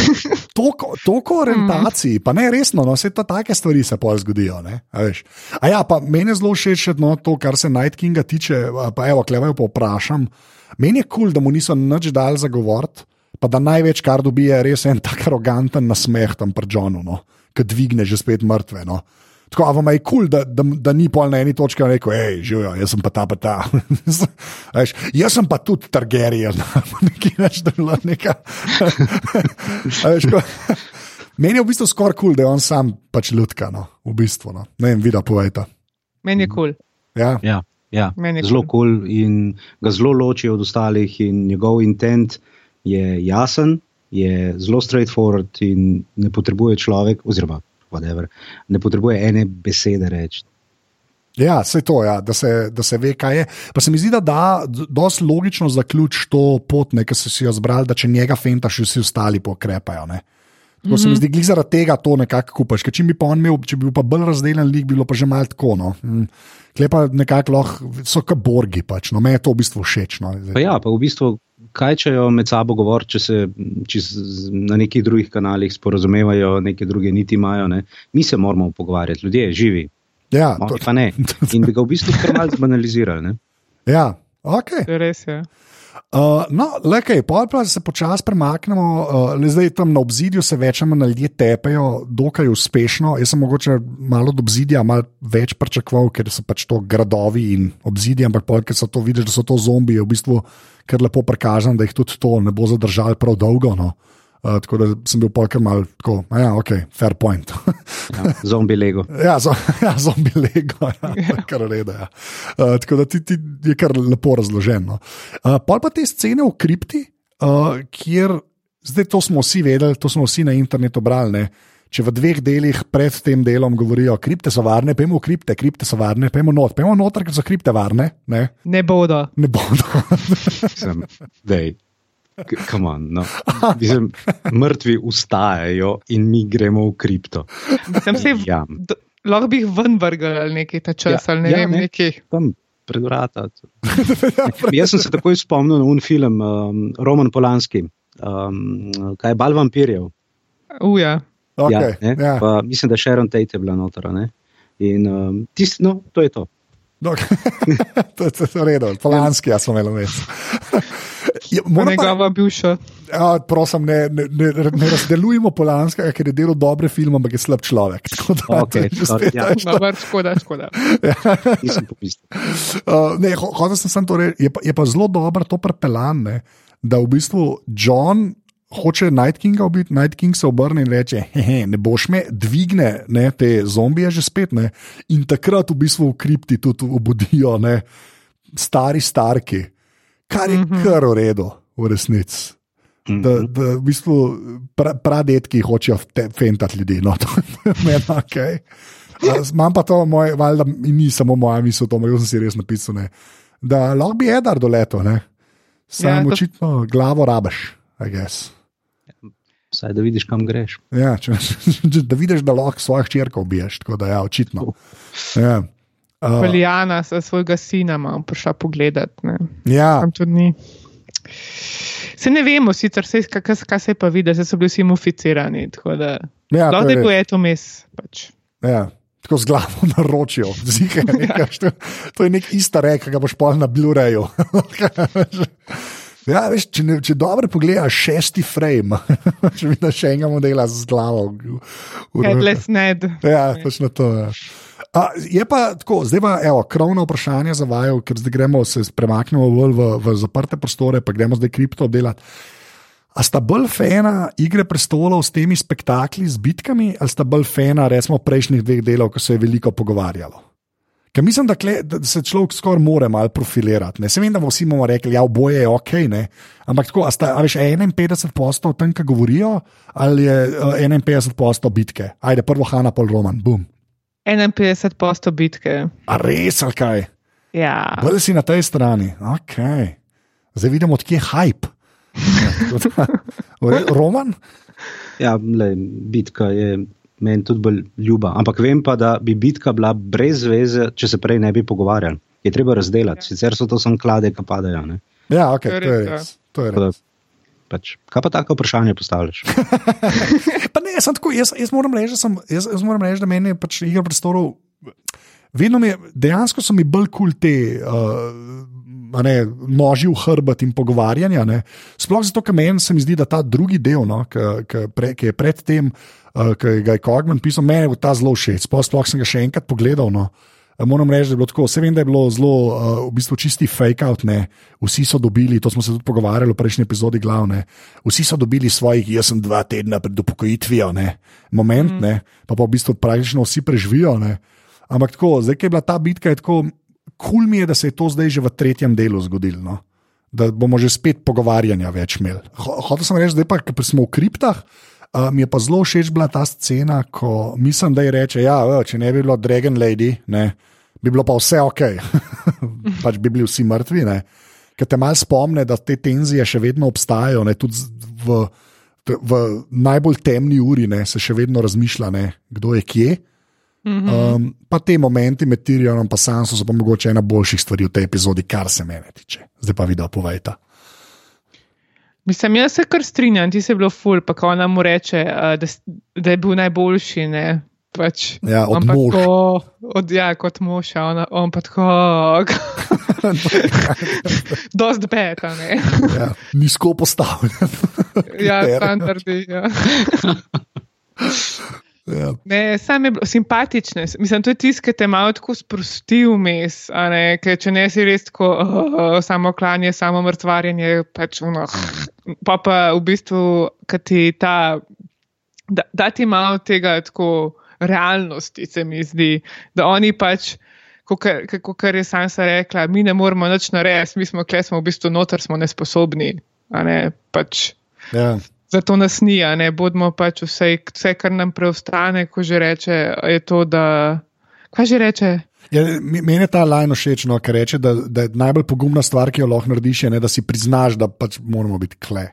Toliko orientacij, pa ne resno, no, vse te take stvari se pol zgodijo. A, a ja, pa meni je zelo všeč no, to, kar se Night Kinga tiče. Pa evo, klevajo pa vprašam. Meni je kul, cool, da mu niso nič dal zagovoriti, pa da največ, kar dobi, je res en tak aroganten nasmeh tam pri Johnu, no, ki dvigne že spet mrtve. No. Tako, a vam je kul, cool, da, da, da ni pol na eni točki rekel, hej, živijo, jaz sem pa ta, pa ta. [LAUGHS] Eš, jaz sem pa tudi Targaryen, [LAUGHS] nekaj več, da je bilo nekaj. Meni je v bistvu skoraj kul, cool, da je on sam pač ljudka, no, v bistvu. No. Ne vem, videl, povejte. Meni je kul. Cool. Ja. ja. Ja, zelo kul cool in ga zelo loči od ostalih, in njegov intent je jasen, je zelo straightforward in ne potrebuje človek, oziroma whatever, ne potrebuje ene besede reči. Ja, vse to, ja, da, se, da se ve, kaj je. Pa se mi zdi, da da dosti logično zaključ to pot, ki so si jo zbrali, da če njega fentaš, vsi ostali pokrepajo. Ne. To mm -hmm. se mi mhm. zdi, zaradi tega to nekako kupaš. Če bi pa on imel, če bi bil pa bolj razdeljen, lik, bi bilo pa že malo tako. No. Mm. Klepa nekako lahko, so kot borgi, pač. no, me je to v bistvu všeč. No. Pa ja, pa v bistvu, kaj če jo med sabo govorijo, če se če na nekih drugih kanalih sporozumevajo, neke druge niti imajo. Ne. Mi se moramo pogovarjati, ljudje živi. Ja, to... pa ne. [LAUGHS] In bi ga v bistvu kar malce zbanalizirali. Ja, ok. Res je. Uh, no, le kaj, pa se počasi premaknemo, uh, zdaj tam na obzidju se več ali manj ljudje tepejo, dokaj uspešno. Jaz sem mogoče malo do obzidja, malo več pričakoval, ker so pač to gradovi in obzidje, ampak pol, ker so to videli, da so to zombiji, v bistvu kar lepo prikažem, da jih tudi to ne bo zadržalo prav dolgo. No. Uh, Uh, tako da sem bil polkar mal tako, ja, ok, fair point. [LAUGHS] ja, zombi Lego. ja, zo, [LAUGHS] ja, zombi Lego, [LAUGHS] ja, kar reda. Ja. Uh, tako da ti, ti je kar lepo razloženo. Uh, pol pa te scene v kripti, uh, kjer, zdaj to smo vsi vedeli, to smo vsi na internetu brali. Ne? Če v dveh delih pred tem delom govorijo, kripte so varne, pojmo v kripte, kripte so varne, pojmo not, pojmo noter, ker so kripte varne. Ne, ne bodo. Ne bodo. Sem, On, no. Mislim, mrtvi ustajajo in mi gremo v kripto. Ja. Lahko bi jih ven vrgli ali nekaj ta čas, ja, ali ne ja, vem, ne. nekaj. Tam pred vrata. [LAUGHS] Jaz sem se takoj spomnil na un film, um, Roman Polanski, um, kaj je Bal vampirjev. Uja. Okay, ja, ja. Pa, mislim, da Sharon Tate je bila notra. Ne? In um, tist, no, to je to. No, [LAUGHS] to je to redo, polanski, jaz sem imel vmes. Ja, Njegova bivša. Ja, prosim, ne, ne, ne, ne razdelujemo Polanskega, ker je delo dobre filme, ampak je slab človek. [LAUGHS] Tako da, okay, to je že spet ja. nešto. Dobar, škoda, škoda. [LAUGHS] Pomislil. Uh, ne, ho- hotel sem samo to reči, je, pa- je pa zelo dobro to prepelane, da v bistvu John hoče Night Kinga ubiti, Night King se obrne in reče: Hehe, ne boš me, dvigne ne, te zombije že spet. Ne, in takrat v bistvu v kripti tudi obudijo ne, stari starki, kar je Mhm. kar v redu, v resnici. Da, da v bistvu pra, pradetki hočejo te- fentati ljudi. No, to je meni ok. Imam pa to, moj, valjda, in ni samo moja misel, to sem si res napisal. Ne, da lahko bi edar doletel, ne. Sam Ja, ja, to- očitno glavo rabaš, I guess. Vsaj da vidiš, kam greš. Ja, če, [LAUGHS] da vidiš, da lahko svojo hčerko ubiješ, tako da ja, očitno. Ja. Uh, Valjana, za svojega sina imam prišla pogledat. Ne. ja, Tam tudi ni. Se ne vemo, sicer se, kaj, kaj se je pa vidi, da so bili vsi muficirani. Da, ja, to da je je bil res. eto mes. Pač. ja. Tako z glavo naročijo, zike, nekaš, to, to je nek ista reka, ki ga boš pol na Blu-rayu. [LAUGHS] Ja, veš, če, ne, če dobro pogledaš, šesti frame, [LAUGHS] če vidiš še enega modela z glavo. Headless Ned. Ja, točno to. Ja. A, je pa tako, zdaj pa evo, krovno vprašanje za vaju, ker zdaj gremo, se premaknemo bolj v, v zaprte prostore, pa gremo zdaj kripto obdelati. A sta bolj fena igre prestolov s temi spektakli, z bitkami, ali sta bolj fena, recimo, prejšnjih dveh delov, ko se je veliko pogovarjalo? Ker mislim, da, kle, da se človek skoraj more malo profilirati. Se vem, da vsi bomo rekli, da ja, oboje je ok, ne? ampak tako, a sta, a veš, 51 postov tam, ki govorijo, ali je uh, 51 postov bitke. Ajde, prvo Hanna, pol Roman, bum. 51 posto bitke. A res, ali kaj? Ja. Bolj si na tej strani. Okay. Zdaj vidimo, odkje je hype. [LAUGHS] Ja, Roman? Ja, le, bitka je meni tudi bolj ljuba. Ampak vem pa, da bi bitka bila brez veze, če se prej ne bi pogovarjali. Je treba razdelati, sicer so to samo klade, ki padajo. Ne? Ja, okay, To je to je res, ja. res. To je res. Pač, kaj pa tako vprašanje postavljaš? [LAUGHS] Ne, sem tako, jaz, jaz moram reči, da, sem, jaz, jaz moram reči, da meni pač igra prostorov. Vedno mi je, dejansko so mi bolj kul cool te uh, ne, noži v hrbet in pogovarjanja. Ne. Sploh zato, ker meni se mi zdi, da ta drugi del, no, ki je predtem, uh, ki ga je Kogman pisal, meni je ta zelo všeč. Sploh, sploh sem ga še enkrat pogledal. No. Eh, Moram reči, da je bilo tako. Vse vem, da je bilo zelo, uh, v bistvu čisti fake out. Ne. Vsi so dobili, to smo se tudi pogovarjali v prejšnji epizodi, glavne. Vsi so dobili svojih, jaz sem dva tedna pred upokojitvijo, ne. moment, mm. ne. pa pa v bistvu praktično vsi preživijo. Ne. Ampak tako, zdaj, ki je bila ta bitka, je tako, kul mi je, da se je to zdaj že v tretjem delu zgodilo. No. Da bomo že spet pogovarjanja več imeli. Ho- Hotel sem reči, zdaj pa, ker smo v kriptah. Uh, mi je pa zelo všeč bila ta scena, ko mislim, da je reče, ja, e, če ne bi bilo Dragon Lady, ne, bi bilo pa vse ok, [LAUGHS] pač bi bili vsi mrtvi. Ne. Ker te malo spomne, da te tenzije še vedno obstajajo, ne, tudi v, v najbolj temni uri ne, se še vedno razmišlja, ne, kdo je kje. Um, pa te momenti med Tyrionom in Sansom so pa mogoče ena boljših stvari v tej epizodi, kar se mene tiče. Zdaj pa video povejta. Mislim, jaz se kar strinjam, ti si bilo ful, pa ko ona mu reče, uh, da, da je bil najboljši. Ne? Pač, Ja, od on mož. tako- Od, ja, kot mož, a ona, on pa tako. [LAUGHS] Dost bed, a ne. Ja, nizko postavljen. Ja, [LAUGHS] standardi. Ja. [LAUGHS] ja. Ne, sam je bilo simpatične. Mislim, to je tisto, ki te malo tako sprosti vmes, ker če ne si res tako uh, samo klanje, samo mrtvarjenje, pač ono. Pa pa v bistvu, kad ti ta, da, da ti malo tega tako realnosti, se mi zdi, da oni pač. Kot je Sansa rekla, mi ne moremo nič narediti, mi smo kle, smo v bistvu noter, smo nesposobni. Ne, pač, Ja. Zato nas ni, ne bodimo pač vse, vse, kar nam preostane, ko že reče, je to, da. Kaj že reče? Ja, meni je ta lajno všeč, no, ker reče, da, da je najbolj pogumna stvar, ki jo lahko narediš, je, ne, da si priznaš, da pač moramo biti kle.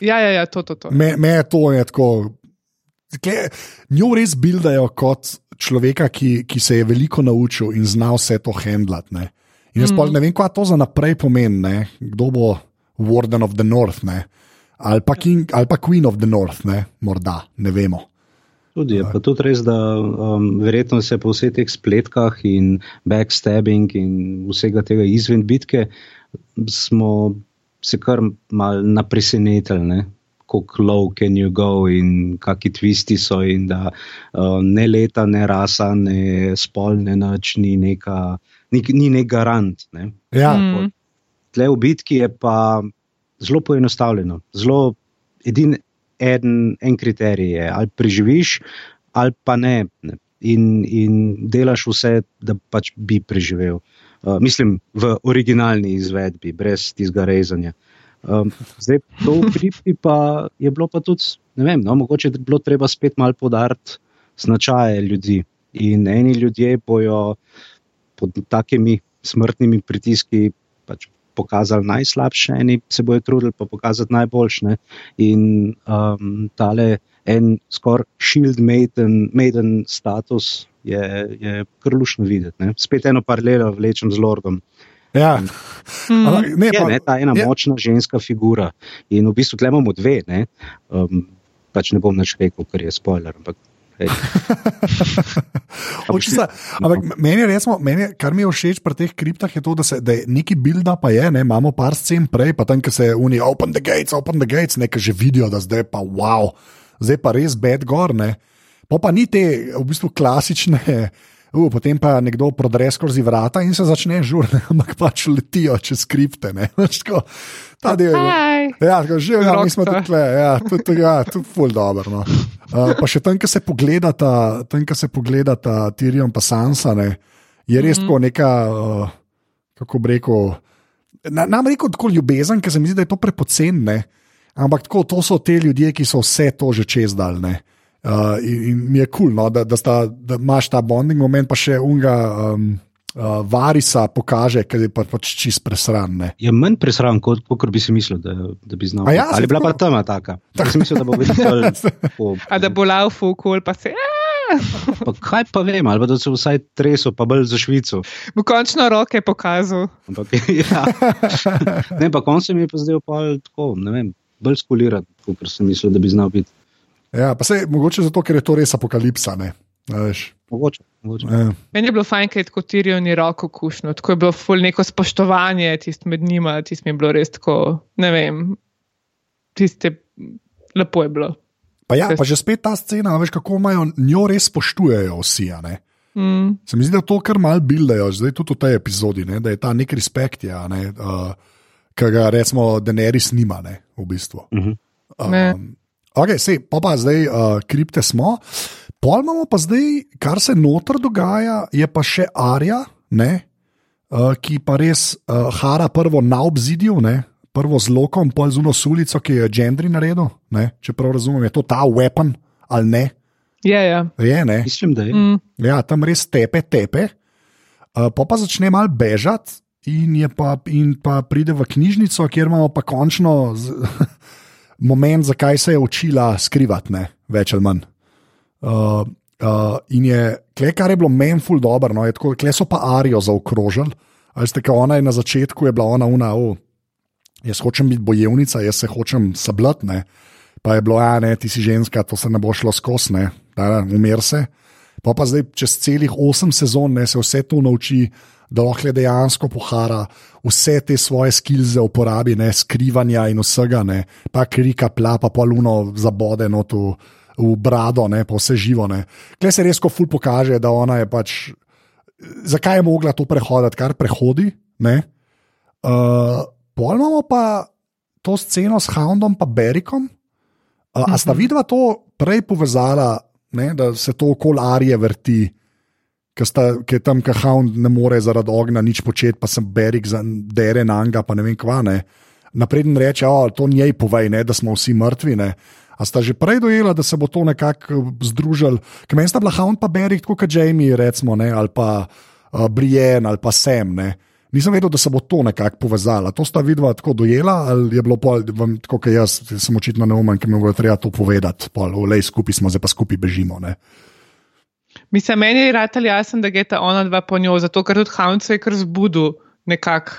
Ja, ja, ja to, to, to. Me, me je to je tako. Kle, njo res bildajo kot človeka, ki, ki se je veliko naučil in zna vse to handlati. ne. In jaz mm. ne vem, kaj to za naprej pomeni, ne? kdo bo Warden of the North, ne? Ali pa, King, ali pa Queen of the North, ne? morda, ne vemo. Tudi je pa tudi res, da um, verjetno se po vseh teh spletkah in backstabbing in vsega tega izven bitke smo se kar mal napresenetili, kako low can you go in kakšni tvisti so in da uh, ne leta, ne rasa, ne spolne noč, ni neka, ni, ni nek garant. Ne. Ja. Mm. Tle v bitki je pa zelo poenostavljeno. Zelo edin, en, en kriterij je, ali preživiš, ali pa ne. In, in delaš vse, da pač bi preživel. Uh, mislim, v originalni izvedbi, brez tistega rezanja. Um, zdaj, to v kripti pa je bilo pa tudi, ne vem, no, mogoče je bilo treba spet malo podariti značaje ljudi. In eni ljudje bojo pod takimi smrtnimi pritiski pač pokazali najslabše, eni se bojo trudili pa pokazati najboljše. In um, tale en skoraj shield maiden, maiden status je, je krlušno videti. Ne? Spet eno paralelo vlečem z Lordom. Ja. Mm. Ne, pa, je, ne, ta ena je. močna ženska figura. In v bistvu imamo dve. Ne, um, pač ne bom več rekel, ker je spoiler. Ampak, [LAUGHS] Očisa, ampak meni, resmo, meni, kar mi je všeč pri teh kriptah, je to, da, se, da je neki build-up, pa je, ne, imamo par scen prej, pa tam, ki se unijo, open the gates, open the gates, nekaj že vidijo, da zdaj pa wow, zdaj pa res bed gor. Ne. Pa pa ni te v bistvu klasične. [LAUGHS] Uh, potem pa nekdo prodre skozi vrata in se začne žurne, [LAUGHS] ampak pač letijo čez skripte. Ta del je. [LAUGHS] Ja, že ja, mi smo tukaj, ja, tudi ja, tud ful dobro. No. Uh, pa še tam, ki se pogledata, tam, ki se pogledata Tirion pa Sansa, ne, je res mm -hmm. tako neka, uh, kako bi rekel, na, nam rekel tako ljubezen, ker se mi zdi, da je to prepocen, ampak tako, to so te ljudje, ki so vse to že čez daljne. Uh, in, in mi je kul, cool, no, da, da, sta, da imaš ta bonding moment, pa še unga. Um, Uh, varisa pokaže, ker je pa, pač čist presran. Ne. Je manj presran, kot, kot bi si mislil, da, da bi znal. Ja, Ali bila pa tam taka? [LAUGHS] Tak. Mislil, da bo videl, po, [LAUGHS] A da bo laufu, kol pa se. Pa kaj pa vem, ali pa da se vsaj treso, pa bolj za Švico. Bo končno roke pokazal. Ampak, [LAUGHS] ja. Ne, pa konc se mi je pa zdaj tako, ne vem, bolj skuliran, kot sem mislil, da bi znal biti. Ja, pa se mogoče zato, ker je to res apokalipsa. Mogoče. mogoče. Ja. Meni je bilo fajn, ker je tako tirijo ni roko kušno, tako je bilo ful neko spoštovanje tist med njima, tist mi je bilo res tako, ne vem, tiste lepo je bilo. Pa ja, pa že spet ta scena, veš, kako imajo njo res spoštujejo vsi. Mm. Se mi zdi, da to kar mal bildajo, zdaj tudi v tej epizodi, ne, da je ta nek respekt, ja, ne, uh, ki ga recimo Denerys nima, ne, v bistvu. Uh -huh. um, Ok, sej, pa pa zdaj uh, kripte smo. Pol imamo pa zdaj, kar se noter dogaja, je pa še Arja, ne, uh, ki pa res uh, hara prvo na obzidju, ne, prvo z lokom, pol z uno sulico, ki je Gendry naredil. Ne, če prav razumem, je to ta weapon ali ne. Je, ja. je ne. Mislim, da je. Mm. Ja, tam res tepe, tepe. Uh, pa pa začne mal bežati. In, pa, in pa pride v knjižnico, kjer imamo pa končno z, [LAUGHS] moment, zakaj se je učila skrivati, ne, več ali manj. Uh, uh, in je, kle, kar je bilo meni ful dobro, no, kle so pa Arijo zaokrožili. Ali ste, kot ona je na začetku, je bila ona una, oh, jaz hočem biti bojevnica, jaz se hočem sablati, pa je bilo, ja, ne, ti si ženska, to se ne bo šlo skosne, da umir se. Pa pa zdaj čez celih osem sezon ne, se vse to nauči da lahko dejansko pohara vse te svoje skilze uporabi, ne, skrivanja in vsega, ne, pa krika, pla, pa poluno zabode no, tu, v brado, ne, pa vse živo. Kaj se res, ko ful pokaže, da ona je pač. Zakaj je mogla to prehoditi, kar prehodi? Uh, pol imamo pa to sceno s Houndom in Berikom. Uh, a sta mhm. vidva to prej povezala, ne, da se to okoli Arije vrti, ki je tam, ki Hound ne more zaradi ognja nič početi, pa sem Berik za dere na Anga, pa ne vem kva. Ne. Napreden reče, da to njej povej, ne, da smo vsi mrtvi. Ne. A sta že prej dojela, da se bo to nekako eh, združil, ker meni sta bila Hound pa Berik, kot Jamie, recimo, ne, ali pa uh, Brienne ali pa Sem. Ne. Nisem vedel, da se bo to nekako povezalo. To sta vidva tako dojela, ali je bilo pol, vam, tako kot jaz, sem očitno neumen, ker mi bo treba to povedati. Pol, olej, skupaj smo, zdaj pa skupaj bežimo. Ne. Mislim, meni je rad ali jasen, da gre ta ona dva po njo, zato ker tudi Hound se je kar zbudil nekako.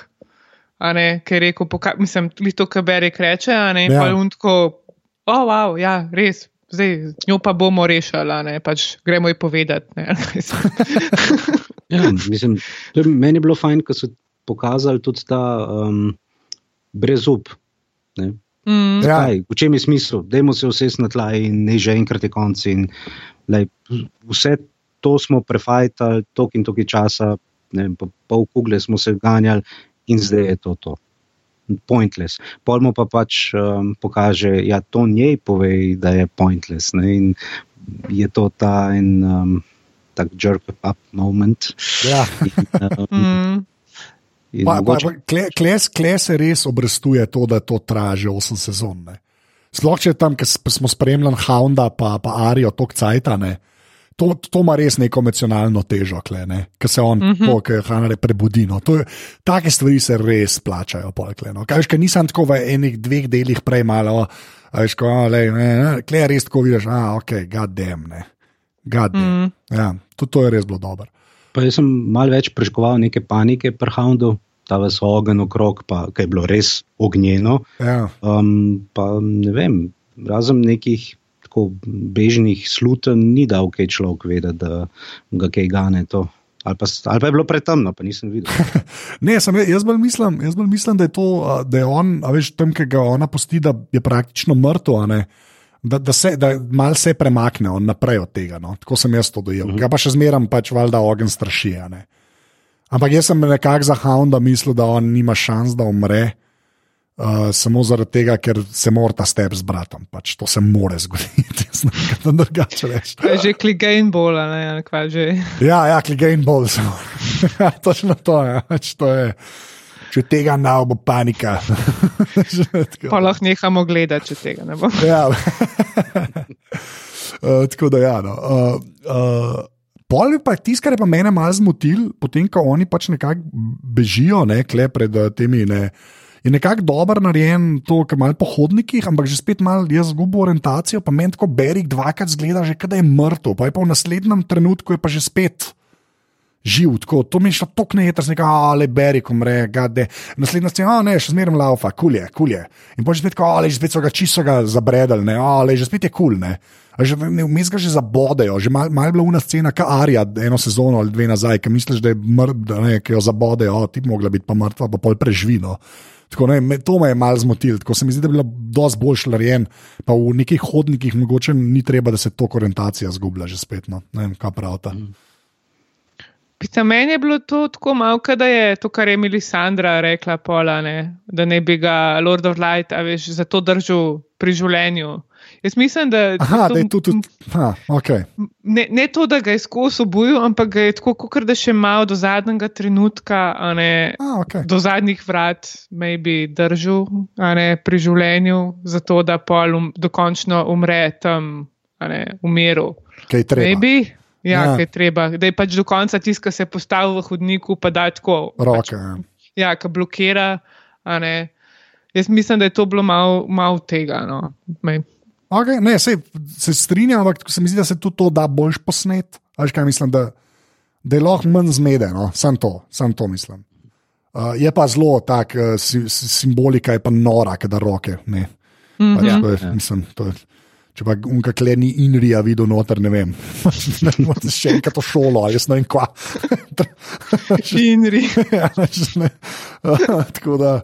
Ne, ker je rekel, poka- mislim, to, kar Berek reče, ne, Ja. pa je on tako, oh, wow, ja, res, zdaj, z njo pa bomo rešili, a ne, pač gremo ji povedati, ne, [LAUGHS] Ja, mislim, to je, meni je bilo fajn, ko so pokazali tudi ta um, brezup. Ne? mm, Ja. Kaj, v čem je smisel? Dajmo se vsesti na tla in ne že enkrat je konc. In, lej, vse to smo prefajtali, tok in toki časa, ne vem, po pol kugle smo se ganjali in zdaj je to to. Pointless. Pol mu pa pač um, pokaže, da ja, to njej pove, da je pointless. Ne? In je to ta en um, tak jerk up moment. Ja. In, um, mm, in Pa, pa, mogoče- pa, kle, kle, kle se res obrestuje to, da to traja že 8 sezon. Ne. Sploh če tam, ki smo spremljali Hounda, pa, pa Arijo, tok cajtane. To, to ima res neko emocionalno težo, ki se on, mm -hmm. ki Hanare prebudi. No. To je- Take stvari se res plačajo. Polkle, no. Kaj ker nisem tako v enih dveh delih prej malo, veš, ko le, ne, ne, kle res tako vidiš, a ok, goddamn, ne. Goddamn. Mm. Ja, tudi to je res bilo dobro. Pa jaz sem malo več prežkoval neke panike pri Houndu, ta vas ogen okrog, pa kaj je bilo res ognjeno. Ja. Um, pa ne vem, razen nekih tako bežnih slutenj, ni dal kaj človek vedeti, da ga kaj gane to. Ali pa, ali pa je bilo pretemno, pa nisem videl. [LAUGHS] Ne, sem, jaz bolj mislim, jaz bolj mislim, da je to, da je on, a veš, tam, ki ga ona pusti, da je praktično mrtev. Da, da, se, da mal se premakne naprej od tega. No. Tako sem jaz to dojel. Ga pa še zmeraj pač valjda ogen straši. Ampak jaz sem nekako za Hounda mislil, da on nima šans, da umre. Uh, samo zaradi tega, ker se mora ta step z bratom. Pač to se more zgoditi. [LAUGHS] Kaj drugače reči. to je že kligain bolj, a ne, kva že. Ja, ja, kligain bolj samo. Ja, [LAUGHS] Točno to je. Pač to je. Če tega ne bo panika. [LAUGHS] Že tako. Pa lahko nehamo gledati, če tega ne bo. ja. uh, tako da, ja. No. Uh, uh, Pol je pa tisto, kar je pa mene malo zmotil, potem ko oni pač nekako bežijo, ne, kle pred eh, temi. Ne, Je nekako dobro narejen, to, kar malo po hodnikih, ampak že spet malo jaz zgubo orientacijo, pa meni tako Berik dvakrat zgleda, že kada je mrtev, pa je pa v naslednjem trenutku je pa že spet živ, tako, to mi je šlo tako nejeter, nekaj, ale Berik umre, gade. Naslednja scena, "A, ne, še zmeraj laufa, kulje, kulje. In že spet, ale že spet so ga čisto zabredali, ne, ale že spet je kul, cool, ne. Že ne, vmes ga že zabodejo, že malo mal je bila una scena, kot Arija, eno sezono ali dve nazaj, ki misliš, da je mrtva, ki jo zabodejo, ti bi mogla biti pa mrtva, pa pol preživino. Tako, ne, me, to me je malo zmotil, tako se mi zdi, da je bilo dosti bolj narejen, pa v nekih hodnikih mogoče ni treba, da se to orientacija zgublja že spet. No. Ne vem, kaj pravita. Mm. Pisa, meni je bilo to tako malo, da je to, kar je Melisandra rekla, pola, ne, da ne bi ga Lord of Light, a veš, za to držal pri življenju. Jaz mislim, da, Aha, to, da je tu tudi. Ha, okay. ne, ne to, da ga je skozi obuju, ampak ga je tako, kot da še malo do zadnjega trenutka, ne, A, okay. do zadnjih vrat, maybe držal a ne, pri življenju, zato da pol um, dokončno umre tam, ne, v miru. Kaj treba. Maybe. Ja, Ja. kaj treba. Da je pač do konca tiska se postavil v hodniku, pa da tako. Roke. Pač, ja. ja, ki blokira. Jaz mislim, da je to bilo malo mal tega. No. Okay, ne, se, se strinjam, ampak se mi zdi, da se tudi to da boljš posnet. Veš, kaj mislim, da, da je lahko manj zmede, no? sam to, sam to mislim. Uh, je pa zelo tak, uh, si, si, simbolika je pa nora, da roke. Ne. Mm -hmm. to je, mislim, to je, če pa unka kleni Inrija videl noter, ne vem. [LAUGHS] ne moreš še enkrat to šolo, jaz ne vem kva. [LAUGHS] Inri. [LAUGHS] ja, ne. Uh, tako da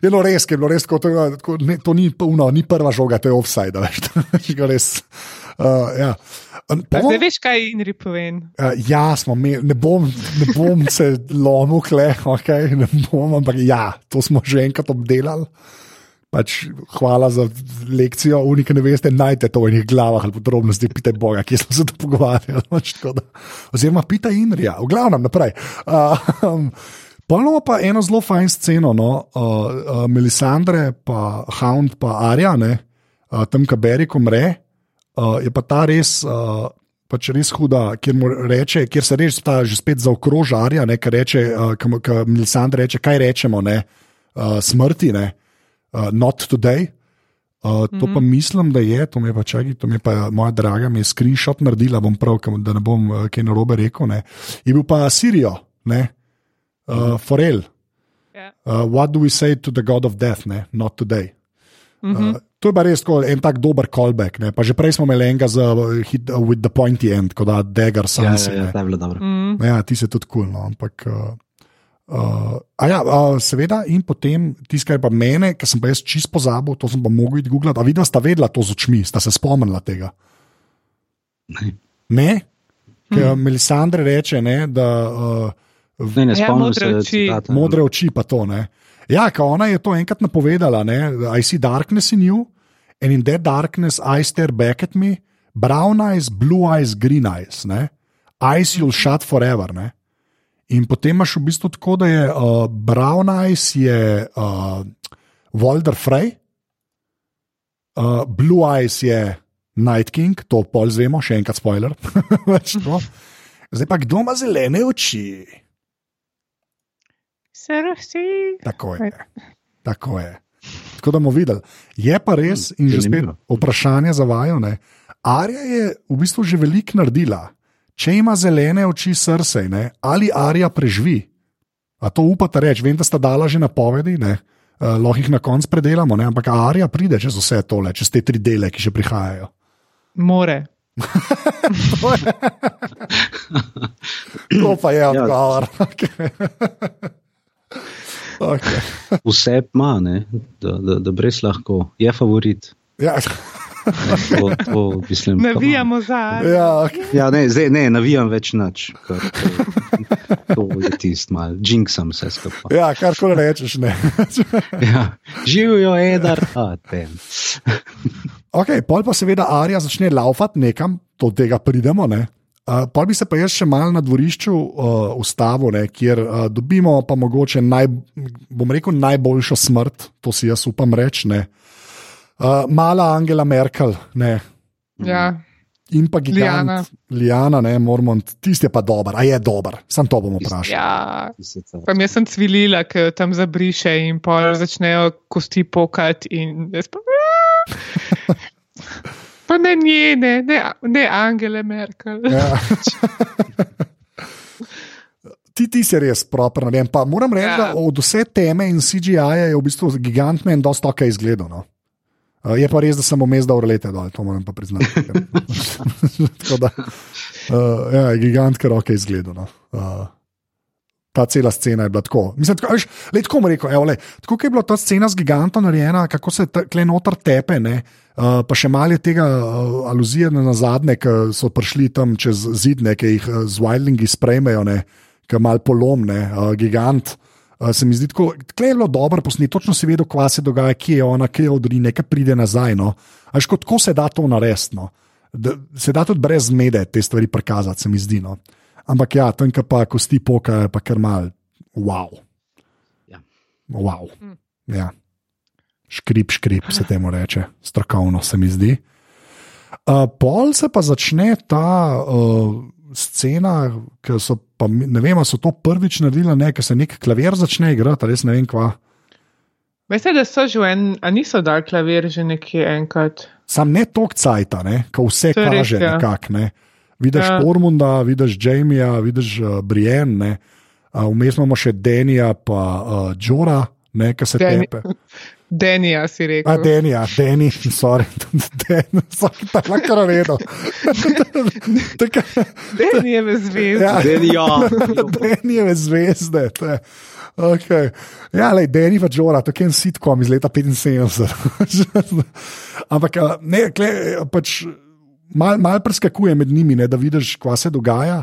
je bilo res, je bilo res tako, tako, ne, to ni, puno, ni prva žoga, to je offside. Veš, je res. Uh, ja. Um, Pa po- Zdaj veš, kaj Inri povem. Uh, ja, smo imeli, ne bom, ne bom se lomil, kle, okay, ne bom, ampak ja, to smo že enkrat obdelali. Pač, hvala za lekcijo, unike ne veste, najdete to v njih glavah ali podrobnosti, pite Boga, kje smo se to pogovarjali. [LAUGHS] Pač, da- Oziroma, pita Inrija, v glavnem naprej. Uh, um, Polno pa eno zelo fajn sceno, no, uh, uh, Melisandre, pa Hound, pa Arja, uh, tam, ki Berik umre, uh, je pa ta res. Uh, Pač res huda, kjer, reče, kjer se res ta že spet zaokroža, Arja, ne, kar reče, uh, ki Melisandre reče, kaj rečemo, ne, uh, smrti, ne, uh, not today. Uh, to mm -hmm. pa mislim, da je, to mi je pa čakaj, to mi je pa moja draga, mi je screenshot naredila, bom prav, da ne bom uh, kaj narobe rekel. Ne. Je bil pa Sirijo, ne, uh, Forel. Ja. Uh, what do we say to the God of Death, ne? not today? Mm -hmm. uh, to je pa res tako, en tak dober callback. Ne? Pa že prej smo imeli enega z uh, hit, uh, with the pointy end, kot da Dagger Ja, Sans. ja, ja, dobra. mm. Ja, ti se tudi kul, cool, no, ampak. Uh, Uh, a ja, uh, seveda, in potem tisto, kar je pa mene, ki sem pa jaz čist pozabil, to sem pa mogel iti googlati. A vidno sta vedela to z očmi, sta se spomnila tega. Ne. Ne? Ker hmm. Melisandre reče, ne, da uh, Ne, ne, Ja, spomnim modre se oči. citata. modre oči pa to. Ne. Ja, ka ona je to enkrat napovedala. Ne, I see darkness in you, and in that darkness I stare back at me, brown eyes, blue eyes, green eyes. Ne. Eyes you'll shut forever. Ne. In potem imaš v bistvu tako, da je uh, brown eyes je uh, Walter Frey, uh, blue eyes je Night King, to pol zvemo, še enkrat spoiler. [LAUGHS] Zdaj pa kdo ima zelene oči? Cersei. Tako je. Tako je. Tako da bomo videli. Je pa res, in že spet vprašanje za vajo. Ne? Arja je v bistvu že veliko naredila. Če ima zelene oči srce, ne? ali Arja preživi. A to upate reči, vem, da sta dala že napovedi, uh, lahko jih na koncu predelamo, ne? ampak Arja pride čez vse tole, čez te tri dele, ki še prihajajo. More. To je- To pa je Ja. odgovor. [LAUGHS] Okay. Okay. Vse ima, ne, da, da, da brez lahko je favorit. Ja, [LAUGHS] To, to, mislim, Navijamo za. ja, okay. Ja, ne, zdaj ne, navijam več nič. ker To, to je tisto, malo jinxam vse skupaj. ja karkoli rečeš. Ne. [LAUGHS] Ja. Živijo, edar, a tem. Okay, pol pa seveda Arija začne laufati nekam, do tega pridemo. Ne? Uh, pol bi se pa jaz še mal na dvorišču uh, ustavil, ne, kjer uh, dobimo pa mogoče naj, bom rekel, najboljšo smrt, to si jaz upam reči. ne. Uh, mala Angela Merkel ne, Ja. in pa gigant Liana, ne, Mormont, tisti je pa dober, a je dober, sam to bomo vprašali. ja. Pa jaz sem cvilila, jo tam zabriše in pol začnejo kosti pokati. In jaz pa, [LAUGHS] pa ne njene, ne, ne Angele Merkel. Ja. Ti, ti si res proper. ne vem, Pa moram reči, Ja. da od vse teme in CGI-ja je v bistvu gigant meni dosta ok izgledal. No. Uh, je pa res, da sem vmes dal lete dol, to moram pa priznati. [LAUGHS] Da, uh, ja, je gigant, ker ok izgledal. No. Uh, ta cela scena je bila tako. Mislim, tako, veš, lej, tako rekel, evo, lej, tako je bila ta scena z gigantom narejena, kako se tle noter tepe. Ne, uh, pa še malo je tega uh, aluzije na zadnje, ki so prišli tam čez zid, ne, ki jih uh, z Wildlingi sprejmejo, ki mal polomne, uh, gigant. Uh, se mi zdi, tako tle je bilo dobro posneto, točno si vedel, kva se dogaja, kje je ona, kje odri, nekaj pride nazaj. No. Až kot ko se da to narediti. No. Da, se da tudi brez zmede te stvari prikazati, se mi zdi. No. Ampak ja, tam, pa kosti pokajo, pa kar mal, wow. Ja. wow. Ja. Škrip, škrip se temu reče, strokovno se mi zdi. Uh, pol se pa začne ta uh, scena, ki so pa, ne vem, a so to prvič naredili, ne, ker se nek klavir začne igrati, res ne vem kva. Veste, da so že en, a niso dal klavir že nekje enkrat. Sam ne tok cajta, ne, ko vse To je res, kaže ja. nekako. Ne. Vidiš Ja. Ormunda, vidiš Jamija, vidiš uh, Brienne, uh, vmes imamo še Denija, pa uh, Džora, ne, ki se Deni- tepe. [LAUGHS] Denija si A, rekel. Denija, Deni, sorry, Den, vsak ta lahko redo. Denijeve zvezde. Ja. Denija. [LAUGHS] Denijeve zvezde. Okay. Ja, le, Deni pa Džora, to je en sitkom iz leta 75. [LAUGHS] Ampak a, ne, kle, pač, mal, mal preskakuje med njimi, ne, da vidiš, kva se dogaja.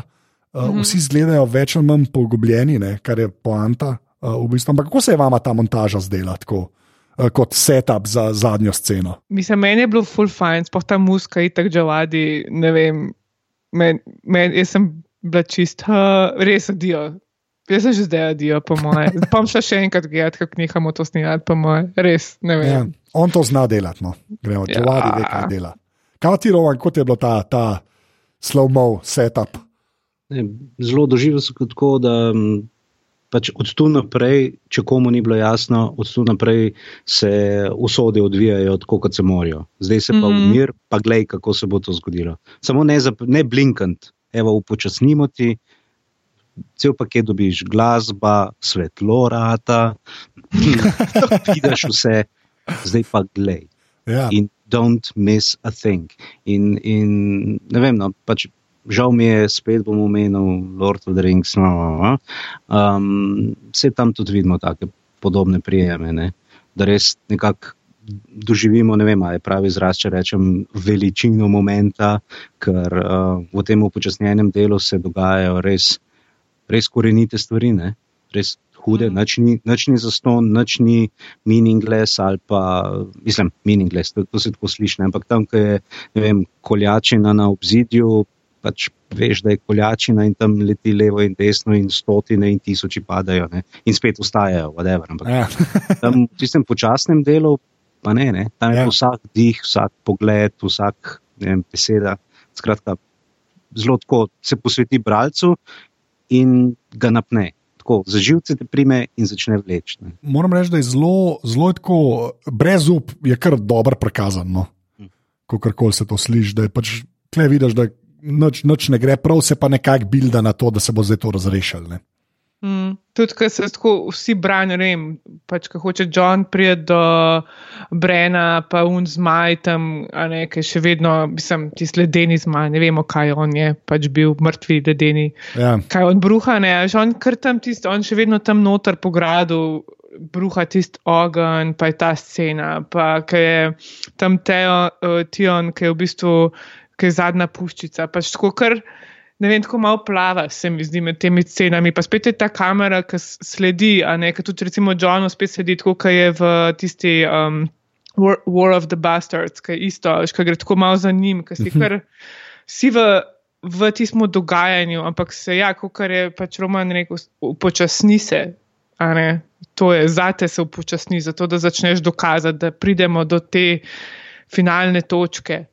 Uh, Mhm. vsi izgledajo več ali manj pogubljeni, ne, kar je poanta. Uh, v bistvu. Ampak kako se je vama ta montaža zdela tako, kot setup za zadnjo sceno? Mislim, meni je bilo full fine, sploh ta muska in tako žavadi, ne vem. Men, men, jaz sem bila čist, uh, res adijo. Jaz sem že zdaj adijo, po moje. Pa [LAUGHS] bom šla še enkrat gledati, kako nehamo to snimati, po moje. Res, ne vem. Ja, on to zna delati, no. gremo, Ja. če vadi, ve, kaj dela. Kaj ti roman, kot je bilo ta, ta slow-mo setup? Ne, zelo doživel sem kot tako, da m, pač od tu naprej, če komu ni bilo jasno, od tu naprej se usode odvijajo tako, kot se morajo. Zdaj se pa Mhm. umir, pa glej, kako se bo to zgodilo. Samo ne, zap- ne blinkant, evo, upočasnimo ti, cel paket dobiš, glasba, svetlo, rata, [LAUGHS] vidiš vse, zdaj pa glej. Ja. In don't miss a thing. In, in ne vem, no, pač. Žal mi je, spet bom omenil Lord of the Rings. No, no, no. Um, vse tam tudi vidimo tako podobne prijeme, ne? da res nekako doživimo, ne vem, ali je pravi izraz, če rečem, veličino momenta, ker uh, v tem upočasnjenem delu se dogajajo res, res korenite stvari, ne? res hude, nič ni, nič ni zaston, nič ni meaningless ali pa, mislim, meaningless, to, to se tako sliši, ne? ampak tam, ko je, ne vem, koljačina na obzidju, pač veš, da je koljačina in tam leti levo in desno in stotine in tisoči padajo ne? in spet ustajajo, whatever. Ampak Ja. [LAUGHS] tam v tistem počasnem delu, pa ne, ne? tam je Ja. vsak dih, vsak pogled, vsak vem, beseda. Skratka, zelo tako se posveti bralcu in ga napne. Tako, za živce te prime in začne vleči. Moram reči, da je zelo, zelo tako, brez up je kar dobro prikazano. No? Hm. Ko karkoli se to sliši, da je pač tle vidiš, da nič, nič ne gre, prav se pa nekako bilda na to, da se bo zdaj to razrešilo. ne. Mm, tudi, ker se tako vsi branijo, ne vem, pač, ko hoče John priti do Brena, pa un zmaj tam, a ne, ki še vedno, mislim, ti sledeni zmaj, ne vemo, kaj on je, pač bil mrtvi ledeni. Ja. Kaj on bruha, ne, že on kar tam tisto, on še vedno tam noter po gradu. Bruha tisti ogenj, pa je ta scena, pa je tam Teo, uh, Tion, ki je v bistvu ki je zadnja puščica. Pač tako kar, ne vem, tako malo plava, se mi zdi med temi scenami. Pa spet je ta kamera, ki sledi, a ne, ki tudi recimo Johnu spet sledi, tako kot je v tisti um, War, War of the Bastards, ki je isto, ki gre tako malo za njim, ki si kar si v. V tistem dogajanju, ampak se, ja, kot je pač Roman rekel, upočasni se. To je, zate se upočasni, zato da začneš dokazati, da pridemo do te finalne točke.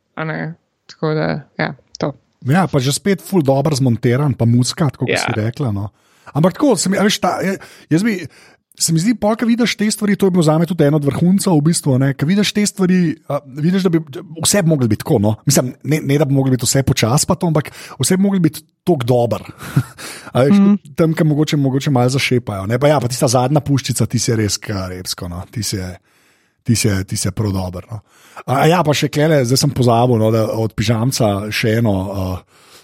Tako da, ja, to. Ja, pa že spet ful dobro zmontiran, pa muska, kot ja. Si rekla. No. Ampak tako, se mi, a veš, ta, jaz bi. Se mi zdi, pa, ko vidiš te stvari, to je bilo za me tudi eno od vrhuncev, v bistvu. Ko vidiš te stvari, a, vidiš, da bi vse bi mogli biti tako. No? Mislim, ne, ne da bi mogli biti vse počasi, pa to, ampak vse bi mogli biti tako dober. [LAUGHS] Veš, mm. Tam, kam mogoče, mogoče malo zašepajo. Ne? Pa ja, pa tista zadnja puščica, ti si res karepsko. No? Ti si je- ti si je- ti prav dober. No. A, ja, pa še klele, zdaj sem pozabil, no, da od pižamca še eno. Uh,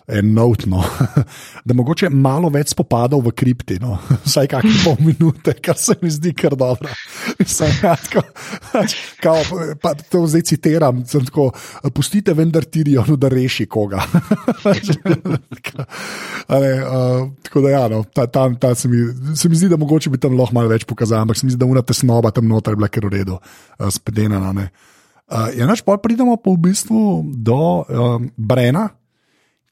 En not, no. [LAUGHS] da mogoče malo več spopadov v kripti, no. [LAUGHS] vsaj kakšne pol minute, kar se mi zdi kar dobro. [LAUGHS] Mislim, ja, tako, pač, kao, pa to zdaj citiram, tako, pustite vendar Tirionu, da reši koga. A ne, uh, tako da, ja, no, ta, tam, ta se, mi, se mi zdi, da mogoče bi tam lahko malo več pokazal, ampak se mi zdi, da una tesnoba tam noter je bila kar v redu, uh, spedena. no, ne. Uh, ja, naš pa pridemo pa v bistvu do um, Brena,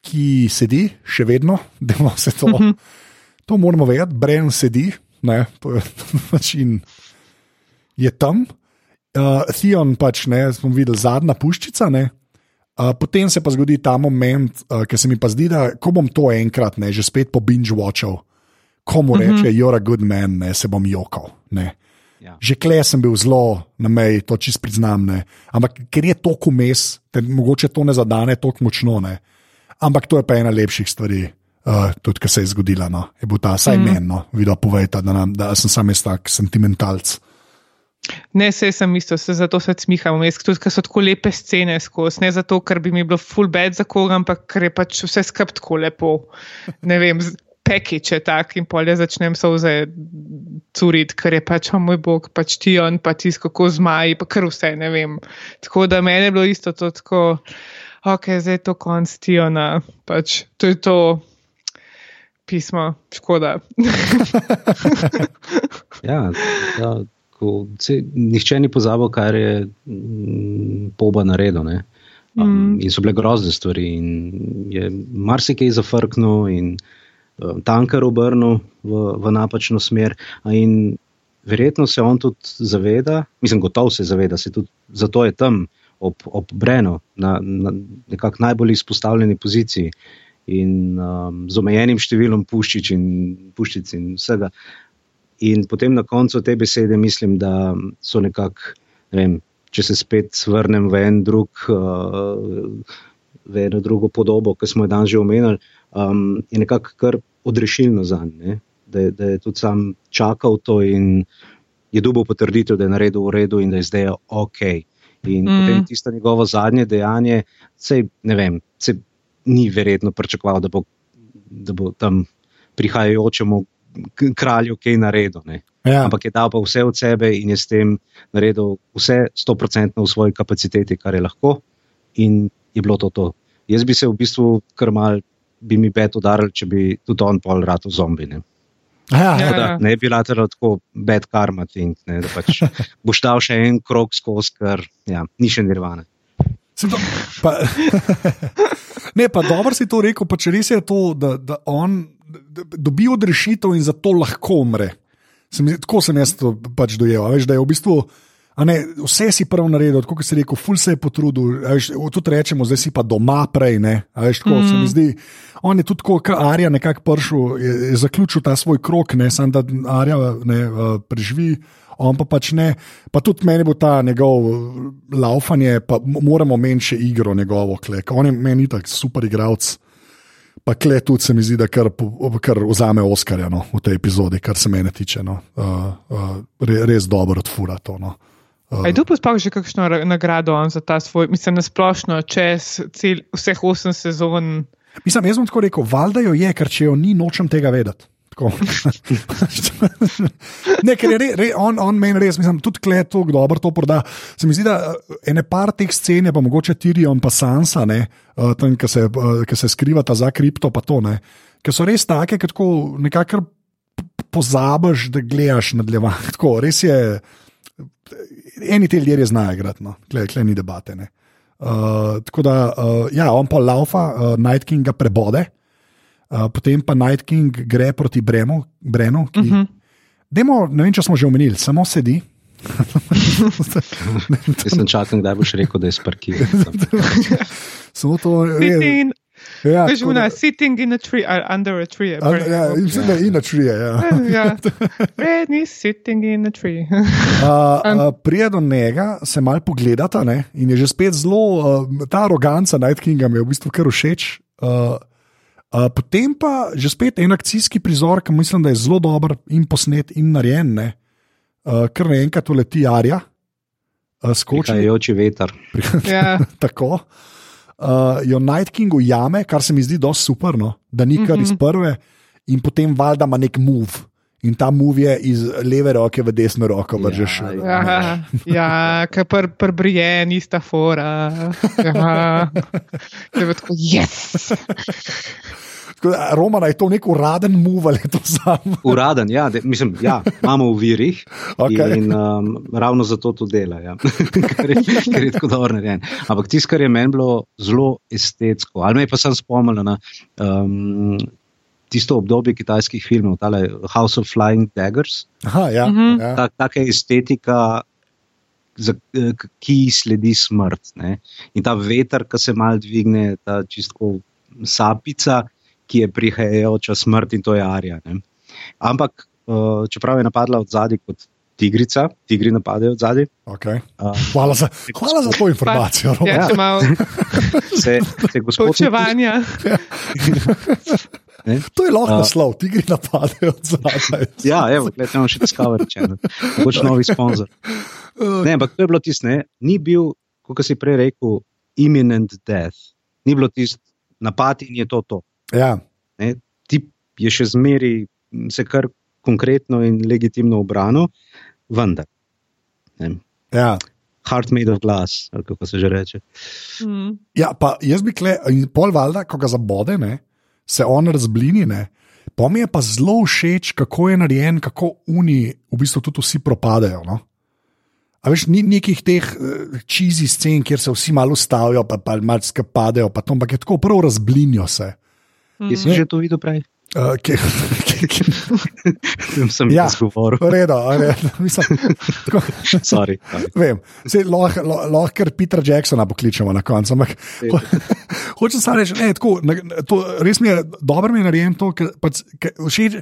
ki sedi še vedno, [LAUGHS] da ima vse to. To moramo vedeti, Bren sedi, ne, to je [LAUGHS] način, je tam. Uh, Theon pač ne, smo videli zadnja puščica. Ne, Uh, potem se pa zgodi ta moment, uh, ki se mi pa zdi, da ko bom to enkrat, ne, že spet po binge-watchal, ko mu reče, mm -hmm. you're a good man, ne, se bom jokal. Ne. Ja. Že klej sem bil zelo na meji, to čist priznam. Ne. Ampak ker je to kumes, mogoče to ne zadane tako močno. Ne. Ampak to je pa ena lepših stvari, uh, tudi ki se je zgodila. No. Je bil ta, saj mm. meni, no, videl, povejte, da, nam, da sem sam jaz tak sentimentalc. Ne, se sem isto, se zato se smiham, vmes, tudi ker so tako lepe scene skozi. Ne zato, ker bi mi bilo full bed za koga, ampak ker je pač vse skup tako lepo. Ne vem, pekič je tak in polje začnem solze curit, ker je pač, o moj bog, pač ti on, pa ti kako zmaji, pa kar vse, ne vem. Tako da meni je bilo isto to tako, ok, zdaj je to konc Tiona, pač to je to pismo, škoda. [LAUGHS] Ja, ja, ko, se, nihče ni pozabil, kar je mm, poba naredil. ne. Um, mm. In so bile grozne stvari. in Je marsikaj zafrknil in um, tankar obrnil v, v napačno smer. A In verjetno se on tudi zaveda, mislim, gotovo se zaveda, se tudi zato je tam ob, ob Brenu, na, na nekako najbolj izpostavljeni poziciji. In um, z omejenim številom puščic in, puščic in vsega. In potem na koncu te besede mislim, da so nekako, ne vem, če se spet vrnem v en drug, uh, v eno drugo podobo, ki smo jo danes že omenili, um, je nekako kar odrešilno za njega, da, je- da je tudi sam čakal to in je dobil potrditev, da je naredil v redu in da je zdaj ok. In Mm. potem tisto njegovo zadnje dejanje, sej, ne vem, se ni verjetno pričakoval, da bo, da bo tam prihajajočemu kralju kaj naredil. Ne. Ja. Ampak je dal pa vse od sebe in je s tem naredil vse 100% v svoji kapaciteti, kar je lahko, in je bilo to. to. Jaz bi se v bistvu kar mal, bi mi pet udaril, če bi tudi on pol rado zombi. Ja, ja. Ja. Da, ne bi ratelo tako bad karma, think, ne, da pač [LAUGHS] boš dal še en krok skozi, ker ja, ni še nirvane. Se To, pa, [LAUGHS] ne, pa dobro si to rekel, pa če res je to, da, da on dobi odrešitev in zato lahko umre. Se mi, zdi- tako sem jaz to pač dojel. a Veš, da je v bistvu, a ne, vse si prav naredil, kot si rekel, ful se je potrudil. Veš, tudi rečemo, zdaj si pa doma prej. Ne, veš, tako, mm. mi zdi, on je tudi kot Arja nekako prišel, je, je zaključil ta svoj krok, ne samo da Arja ne, uh, preživi. On pa pač ne, pa tudi meni bo ta njegov eh, laufanje, pa moramo meniti še igro njegovo, klek. On je meni tak super igralec. Pa kle tudi se mi zdi, da kar, kar vzame Oskarja no, v tej epizodi, kar se mene tiče. No. Uh, uh, re, res dobro odfura to. No. Aj tu pospal že kakšno ra- nagrado za ta svoj, mislim, nasplošno čez cel, vseh osem sezon. Mislim, jaz bom tako rekel, valjda jo je, ker če jo ni, nočem tega vedeti. [LAUGHS] Ne, ker je re, re, on, on meni res, mislim, tudi kle to dobro to proda. Se mi zdi, da eh, ene par teh scen je pa mogoče Tirion pa Sansa, ne, eh, tam, ki se, eh, ki se skrivata za kripto, pa to ne. Ker so res take, ki tako nekako pozabiš, da gledaš nadaljevanje. [LAUGHS] Tako, res je, eni ti ljudje znajo igrati, no. kle, kle ni debate. Ne. Uh, tako da, uh, ja, on pa laufa, uh, Night King ga prebode, uh, potem pa Night King gre proti Bremu, Brenu, ki, uh -huh. demo, ne vem, če smo že omenili, samo sedi. [LAUGHS] Jaz sem čakal, kdaj boš rekel, da je sparkiral. [LAUGHS] samo to je. Ja, veš, tako una, sitting in a tree, ali under a tree. A, ja, mislim, da je in trije. Ja. ja. Red is sitting in a tree. [LAUGHS] Uh, uh, Prije do njega se mal pogledata ne, in je že spet zelo, uh, ta aroganca Night Kinga mi je v bistvu kar všeč. Uh, uh, potem pa že spet en akcijski prizor, ki mislim, da je zelo dober in posnet in narejen. Ne. Uh, ker naenkrat leti Arja, uh, skoči Kajajoči veter. [LAUGHS] ja. tako. Uh, jo Night King ujame, kar se mi zdi dosti super, no? da ni kar iz prve, in potem valjda ima nek move. In ta move je iz leve roke v desno roko, vržeš. Ja, Ja, ja ker pr, pr brijen, ista fora. [LAUGHS] Ja. Tako, yes! Romana je to nek uraden move ali to sam. [LAUGHS] Uraden, ja, de, mislim, ja, imamo v virih [LAUGHS] Okej. in um, ravno zato to dela, ja. [LAUGHS] ker, je, ker je tako dobro narejen. Ampak tisto, kar je meni bilo zelo estetsko, ali me je pa sem spomnil na um, tisto obdobje kitajskih filmov, tale House of Flying Daggers, Aha, ja, Mhm. ja. tak, taka estetika. Za, ki sledi smrt. Ne? In ta veter, ki se mal dvigne, ta čistko sapica, ki je prihajajoča smrt, in to je Arja. Ne? Ampak, uh, čeprav je napadla od zadaj kot tigrica, tigri napadajo od zadaj, Okay. uh, Hvala, za, hvala za to informacijo. Ja, Roman. če malo se, se gospod poučevanja. [LAUGHS] To je lahko naslov, tigri napadajo od zadaj. Ja, evo, gledaj, imamo še Discovery Channel, mogoče novi sponzor. Ne, ampak to je bilo tisto, ne, ni bil, kot si prej rekel, imminent death. Ni bilo tisto napad in je to to. Ja, Ne, ti je še zmeraj m, se kar konkretno in legitimno obrano, vendar. Ne, ja. heart made of glass, ali kako se že reče. Mm. ja, pa jaz bi kle, in pol valjda, ko ga zabode, ne, se on razblini. Ne. Pa mi je pa zelo všeč, kako je narejen, kako oni v bistvu tudi vsi propadajo. No? A veš, ni nekih teh čizi scen, kjer se vsi malo ustavijo, pa, pa malo skapadejo, pa to, ampak je tako prvo razblinijo se. Ti si že to videl prej? Uh, ki, ki, ki, Tem sem Ja. ja. govoril. redo, redo, [LAUGHS] mislim, tako, Sorry, sorry. Vem, sej lahko lah, lah, Petra Jacksona pokličemo na koncu. Ampak ho, [LAUGHS] hočem samo reči, ne, tako, to, res mi je dobro, mi je narejen to, ker pač, ker všeč,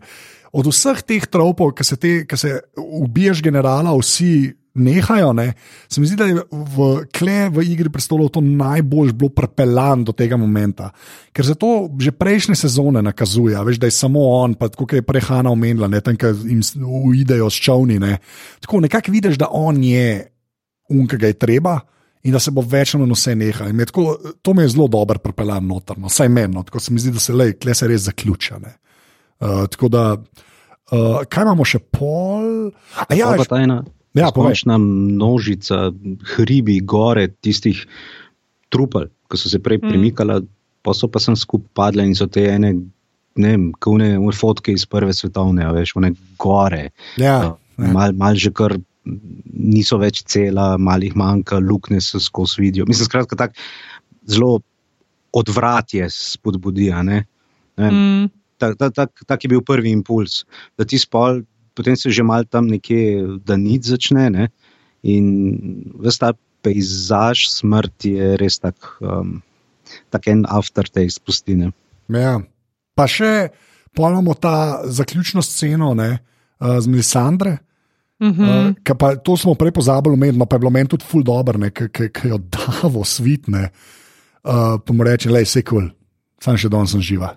od vseh teh tropov, ki se, te- ki se ubiješ generala, vsi nehajo. Ne, se mi zdi, da je v, kle, v igri prestolov to najbolj bilo prepeljan do tega momenta. Ker se to že prejšnje sezone nakazuje, veš, da je samo on, pa tako je prehana omenila, ne tam, ki jim uidejo s čovni. Ne. Tako nekako vidiš, da on je un, ki ga je treba. In da se bo večino vse nehalo. To mi je zelo dobro pripeljano notrno, vsaj meni, no. tako se mi zdi, da se le, se res zaključa. Uh, tako da, uh, kaj imamo še pol? A ja, pa ta ena. Ja, Končna množica hribi, gore, tistih trupel, ki so se prej mm. premikali, pa so pa sem skupaj padle in so te ene, ne vem, kune, fotke iz prve svetovne, veš, one gore. Ja, uh, mal, mal že kar niso več cela, malih manjka, luknje se skozi vidijo. Mislim, skratka, tak, zelo odvratje spodbudi. Mm. Tak, tak, tak, tak je bil prvi impuls, da ti spol, potem se že mal tam nekje, da nič začne. Ne? In vse ta pejzaž smrti je res tak, um, tak en aftertaste pustine. Ja. Pa še pojmo ta zaključno sceno ne, uh, z Melisandre. Uh -huh. uh, pa, to smo prej pozabili, medno, pa je bilo meni tudi ful dobro, ki jo davo svitne. Uh, pa mu reče, le je sekul, sam še danes sem živa.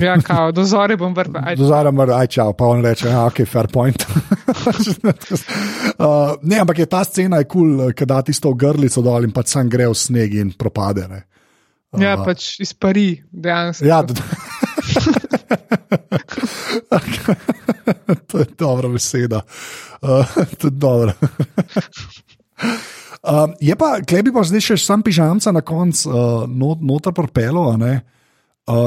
Ja, kao, do zore bom vrnil. Do zore bom vrnil, aj čau, pa on reče, ja, ok, fair point. [LAUGHS] uh, ne, ampak je ta scena je kul, cool, ker da tisto grlico dol in pa sam gre v sneg in propade. Uh, ja, pač izpari, dejansko. Ja, [LAUGHS] to je dobra beseda. Uh, to je dobro. Uh, [LAUGHS] je pa, klej bi pa zdaj še sam pižamca na koncu, uh, not, noter propelo, uh,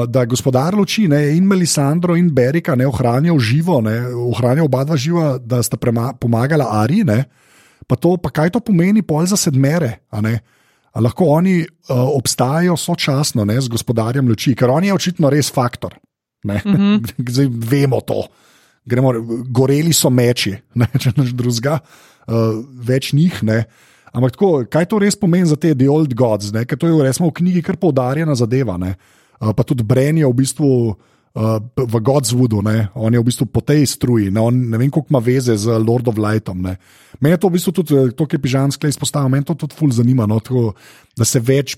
da gospodar luči ne, in Melisandro in Berika ne ohranijo živo, ne, ohranijo oba dva živa, da sta prema, pomagala Ari. Ne, pa, to, pa kaj to pomeni pol za sedmere? Lahko oni uh, obstajajo sočasno ne, z gospodarjem luči, ker on je očitno res faktor. Mm -hmm. [LAUGHS] Zdaj vemo to. Gremo, goreli so meči, [LAUGHS] ne, če naš drugega, uh, več njih. Ne. Ampak tako, kaj to res pomeni za te The Old Gods, ker to je resmo v knjigi kar poudarjena zadeva. Ne. Uh, pa tudi Bren je v bistvu uh, v Godswoodu, ne. on je v bistvu po tej struji, ne, on, ne vem, koliko ima veze z Lord of Lightom. Ne. Meni je to v bistvu tudi to, kar je pižansko izpostavljeno, meni to tudi ful zanima, no, tako, da se več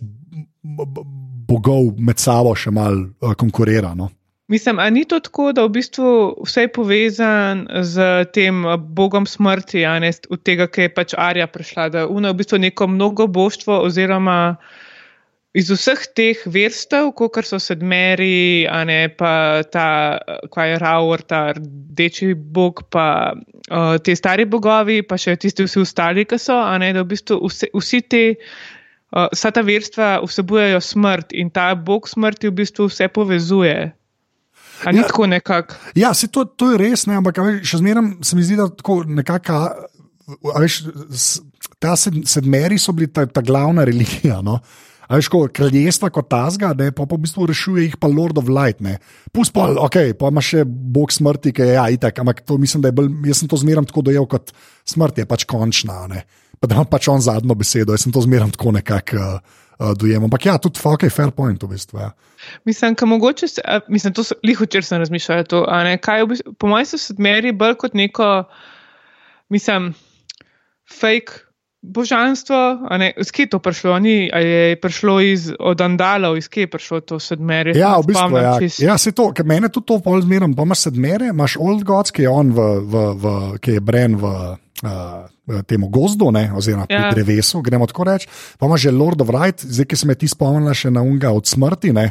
bogov med sabo še mal uh, konkurira. No. Mislim, ali ni to tako, da v bistvu vse je povezan z tem bogom smrti, ne od tega, ki je pač Arja prišla, da je v bistvu neko mnogo boštvo, oziroma iz vseh teh vrstev, kot so sedmeri, a ne pa ta, kaj je Raur, ta rdeči bog, pa uh, te stari bogovi, pa še tisti vsi ostali, ki so, a ne da v bistvu vse, vsi te. Vsa ta vrstva vsebujejo smrt in ta bog smrti v bistvu vse povezuje. Ali ja, tako nekako? Ja, se to, to je res, ne, ampak veš, še zmeraj se mi zdi, da tako nekako. Veš, ta sed, sedmeri so bili ta, ta glavna religija. No? Veš, ko kraljestva kot Tazga, ne, pa, pa v bistvu rešuje jih pa Lord of Light. Pust pa, ok, pa ima še Bog smrti, ki je ja, itak, ampak to mislim, da je bolj, jaz sem to zmeraj tako dojel, kot smrt je pač končna. Ne? Pa da ima pač on zadnjo besedo, jaz sem to zmeraj tako nekako uh, uh, dojemal. Ampak ja, tudi fuck je fair point v bistvu. Ja. Mislim, da mogoče, mislim, to so liho, če sem razmišljal. To, Kaj, v bistvu, po mojem so se meri bolj kot neko, mislim, fake božanstvo. Skje je to prišlo? Ni, je prišlo iz Andalov, iz kje je prišlo to sedmere? Ja, v bistvu, ja. ja, se to, ker mene tudi to pol zmeram. Pa imaš sedmere, imaš Old Gods, ki je on, v, v, v, ki je Bren v. Uh, temu gozdu, ne, oziroma ja. drevesu, gremo tako reči. Pa ima že Lord of Wright, zdaj ki se me ti spomnila še na unga od smrti. Ne.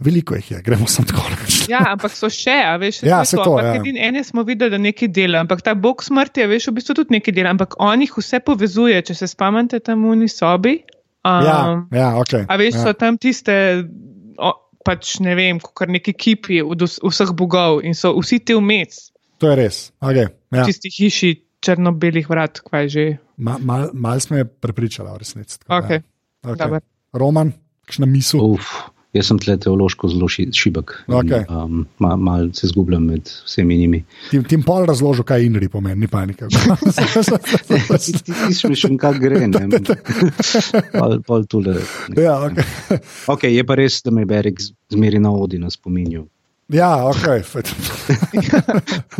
Veliko jih je, gremo samo tako. Ja, ampak so še, a veš, ja, se to. Ja. Ene smo videli, da nekaj dela, ampak ta bog smrti, a veš, v bistvu tudi nekaj dela, ampak on jih vse povezuje, če se spomnite tam v uni sobi. Um, ja, ja, ok. A veš, ja. so tam tiste, pač ne vem, kar neki kipi od vseh bogov in so vsi ti umec. To je res, ok. Ja. Čisti hiši črno-belih vrat, kaj že. Mal, mal, mal smo je prepričali, v resnici. Okay. Ja. Okay. Roman, kakšna misel? Uf. Jaz sem tle teološko zelo šibek. Okay. Um, Malo mal se zgubljam med vsemi njimi. Ti jim pol razložil, kaj Inri pomeni, ni panika. [LAUGHS] [LAUGHS] Ti si še kaj gre, [LAUGHS] pol, pol tule. Ja, okay. ok, je pa res, da me Berik zmeri na odi na spominju. Ja, ok.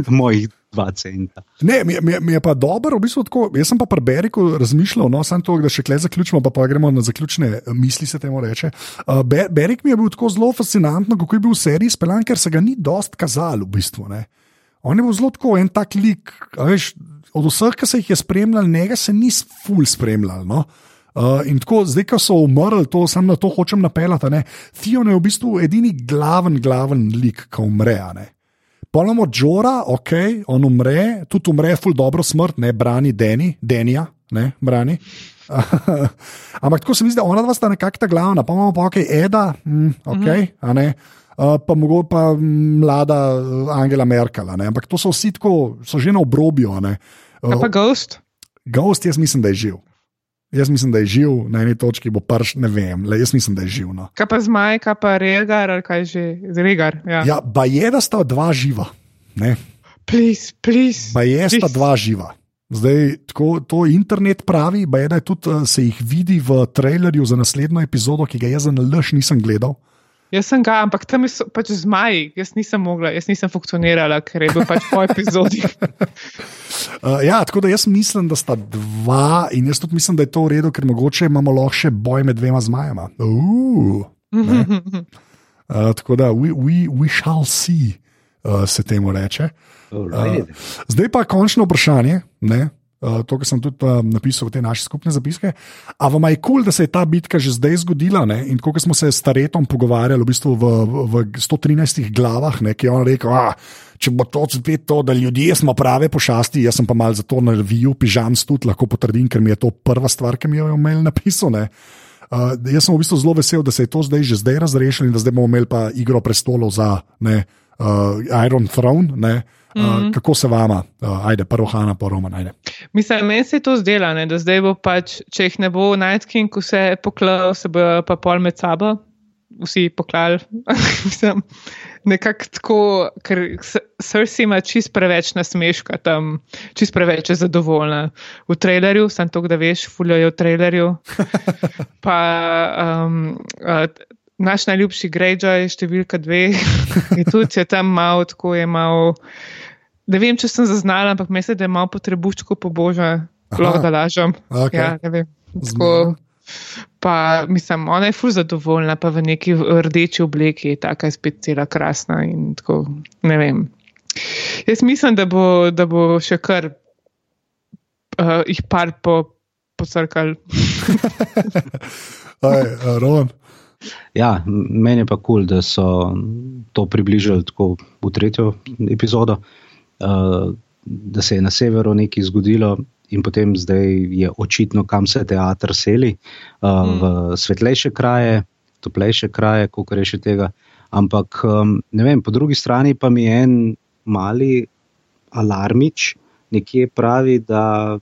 Mojih dva centa. Ne, mi, mi, mi je pa dobro, v bistvu tako. Jaz sem pa pri Beriku razmišljal, no, samo to, da še klej zaključimo, pa, pa gremo na zaključne eh, misli, se temu reče. Uh, Be, Berik mi je bil tako zelo fascinantno, kako je bil v seriji speljan, ker se ga ni dost kazal, v bistvu. Ne. On je bil zelo tako en tak lik. Veš, od vseh, ki se jih je spremljal, njega se ni ful spremljal. No. Uh, in tako, zdaj, ko so umrli, to sem na to hočem napeljati. Fiona je v bistvu edini glaven, glaven lik, ki umre. Polno Džora, ok, on umre, tudi umre, ful dobro smrt, ne brani Deni, Denija, ne brani. [LAUGHS] Ampak tako se mi zdi, da ona dva sta nekako ta glavna, pa imamo pa ok, Eda, mm, ok, mm -hmm. uh, pa mogoče pa mlada Angela Merkel. Ampak to so vsi tako, so že na obrobju. Uh, pa Ghost? Ghost, jaz mislim, da je živ. Jaz mislim, da je živ na eni točki, bo prš, ne vem, le jaz mislim, da je živ. No. Kaj pa zmaj, kaj pa regar, ali kaj že, regar. Ja, ja ba je, da sta dva živa. Please, please, ba je, da sta dva živa. Zdaj, tako, to internet pravi, je, da tudi, uh, se jih vidi v trailerju za naslednjo epizodo, ki ga jaz za nalož nisem gledal. Jaz sem ga, ampak tam so pač zmaji, jaz nisem mogla, jaz nisem funkcionirala, ker je bil pač po epizodi. [LAUGHS] uh, ja, tako da jaz mislim, da sta dva in jaz tudi mislim, da je to v redu, ker mogoče imamo lahko še boj med dvema zmajama. Uh, [LAUGHS] uh, tako da, we, we, we shall see, uh, se temu reče. Uh, zdaj pa končno vprašanje. Ne? Uh, to, kar sem tudi uh, napisal v te naše skupne zapiske. A vam je kul, cool, da se je ta bitka že zdaj zgodila? Ne? In ko smo se s Taretom pogovarjali v, bistvu v, v 113 glavah, ne? ki je on rekel, da če bo to spet to, da ljudje smo prave pošasti, jaz sem pa mal za to na reviju, pižam tudi lahko potrdim, ker mi je to prva stvar, ki mi jo je imel napisal. Uh, jaz sem v bistvu zelo vesel, da se je to zdaj že zdaj razrešilo in da zdaj bomo imeli pa igro prestolov za ne, uh, Iron Throne. Ne? Uh, mm -hmm. Kako se vama, uh, ajde, prvo Hanna, pa Roman, ajde. Mislim, meni se je to zdelo, ne, da zdaj bo pač, če jih ne bo Night King vse poklal, se bo pa pol med sabo, vsi poklali. [LAUGHS] Mislim, nekako tako, ker Cersei ima čist preveč nasmeška tam, čist preveč je zadovoljna. V trailerju, sem to, da veš, fuljajo v trailerju. [LAUGHS] pa um, uh, naš najljubši Greyjoy, številka dve, [LAUGHS] in tudi je tam malo, tako je malo. Ne vem, če sem zaznala, ampak mislim, da je malo potrebučko po božje, lahko da lažem. Okay. Ja, ne vem. Tako, pa mislim, ona je fuz zadovoljna, pa v neki rdeči obleki je taka spet cela krasna in tako, ne vem. Jaz mislim, da bo, da bo še kar uh, jih par po, posrkal. Aj, [LAUGHS] uh, Roman. Ja, meni je pa kul, cool, da so to približali tako v tretjo epizodo, uh, da se je na severu nekaj zgodilo. In potem zdaj je očitno, kam se teater seli, uh, mm. v svetlejše kraje, toplejše kraje, kot reče tega. Ampak, um, ne vem, po drugi strani pa mi je en mali alarmič, nekje pravi, da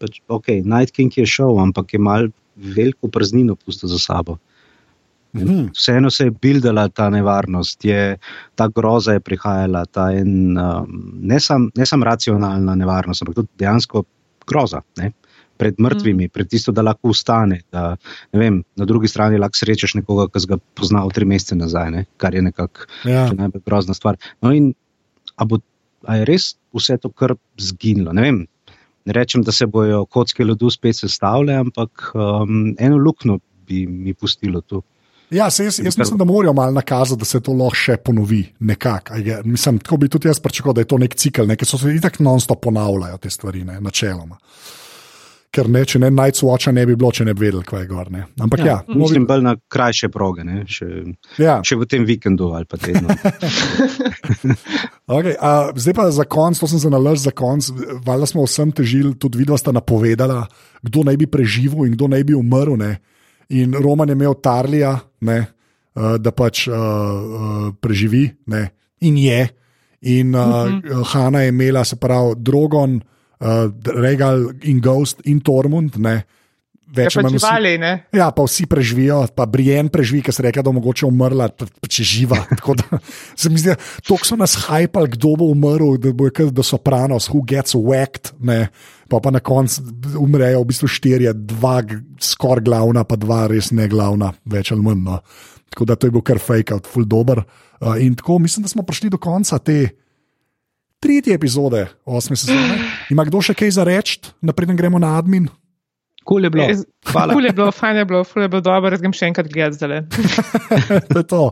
pač, okay, Night King je šel, ampak je mal veliko praznino pustil za sabo. Mhm. Vseeno se je bildala ta nevarnost, je, ta groza je prihajala, ta en, um, ne samo sam racionalna nevarnost, ampak tudi dejansko groza. Ne? Pred mrtvimi, mm. pred tisto, da lahko ustane. Da, vem, na drugi strani lahko srečaš nekoga, ki ga poznaš tri mesece nazaj, ne? kar je nekako ja. najbolj grozna stvar. No, in a, bo, a je res vse to kar zginilo? Ne, vem, ne rečem, da se bojo kocke ledu spet sestavljale, ampak um, eno luknjo bi mi pustilo tu. Ja, se, jaz, jaz mislim, da morajo malo nakazati, da se to lahko še ponovi. Nekak, mislim, tako bi tudi jaz pričakoval, da je to nek cikl, ki so se tako non-stop ponavljajo te stvari, ne, načeloma. Ker ne, če ne najcvoča, ne bi bilo, če ne bi vedeli, kaj je gor. Ne. Ampak ja, ja mislim, bolj na krajše proge, ne, še, ja. še v tem vikendu ali pa tednu. [LAUGHS] okay, a, zdaj pa za konc, to sem za nalož za konc. Valjda smo vsem težili, tudi vidva sta napovedala, kdo naj bi preživel in kdo naj bi umrl. Ne. In Roman je imel Tarlija, ne, uh, da pač uh, uh, preživi, ne, in je. In uh, uh -huh. Hanna je imela, se pravi, Drogon, uh, Regal in Ghost in Tormund. Ne, Več ali manj. Ja, pa vsi preživijo, pa Brian preživi, ker se reče, da mogoče umrla, če živa. [LAUGHS] Da, se mi zdi, da so nas hajpali, kdo bo umrl, da bo da so pranos, who gets whacked. Ne pa, pa na koncu umrejo v bistvu štirje, dva skoraj glavna, pa dva res ne glavna, več ali manj. No. Tako da to je bil kar fake out, full dober. Uh, in tako mislim, da smo prišli do konca te tretje epizode osme sezone. Ima kdo še kaj za reči, napreden gremo na admin? Kul je bilo. Hvala. Ful je bilo, fajn je bilo, ful je bilo dobro, jaz grem še enkrat gledati zdaj. [LAUGHS] To je to.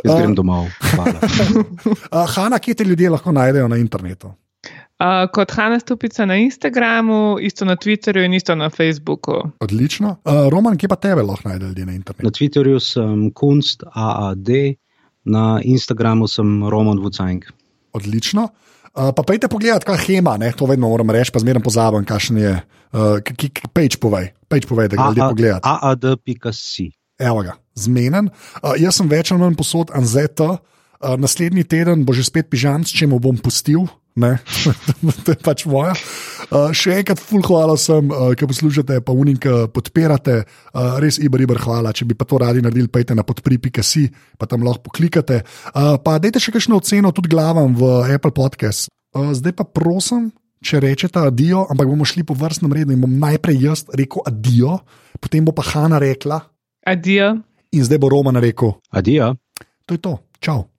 Jaz grem domov. Hvala. [LAUGHS] uh, Hanna, kje te ljudje lahko najdejo na internetu? Uh, kot Hanna Stupica na Instagramu, isto na Twitterju in isto na Facebooku. Odlično. Uh, Roman, kje pa tebe lahko najdejo ljudje na internetu? Na Twitterju sem kunst AAD, na Instagramu sem Roman Vucajnk. Odlično. Uh, pa pejte pogledat, kaj hema, ne? to vedno moram reči, pa zmeraj pozabim, kakšen je. Uh, page povej, page povej, da ga ljudje pogledajo. AAD.si. Evo ga, zmeden. Uh, jaz sem več ali manj posod Anzeta, uh, naslednji teden bo že spet pižam, če mu bom pustil. Ne, [LAUGHS] to je pač moja. Uh, še enkrat, ful, hvala sem, uh, ki poslušate, pa unika podpirate. Uh, res, iber, iber, hvala. Če bi pa to radi naredili, pejte na podpri.si, pa tam lahko poklikate. Uh, pa dajte še kakšno oceno, tudi glavam v Apple Podcast. Uh, zdaj pa prosim, če rečete adijo, ampak bomo šli po vrstnem redu in bom najprej jaz rekel adijo, potem bo pa Hanna rekla Adijo. in zdaj bo Roman rekel: Adijo. To je to, čau.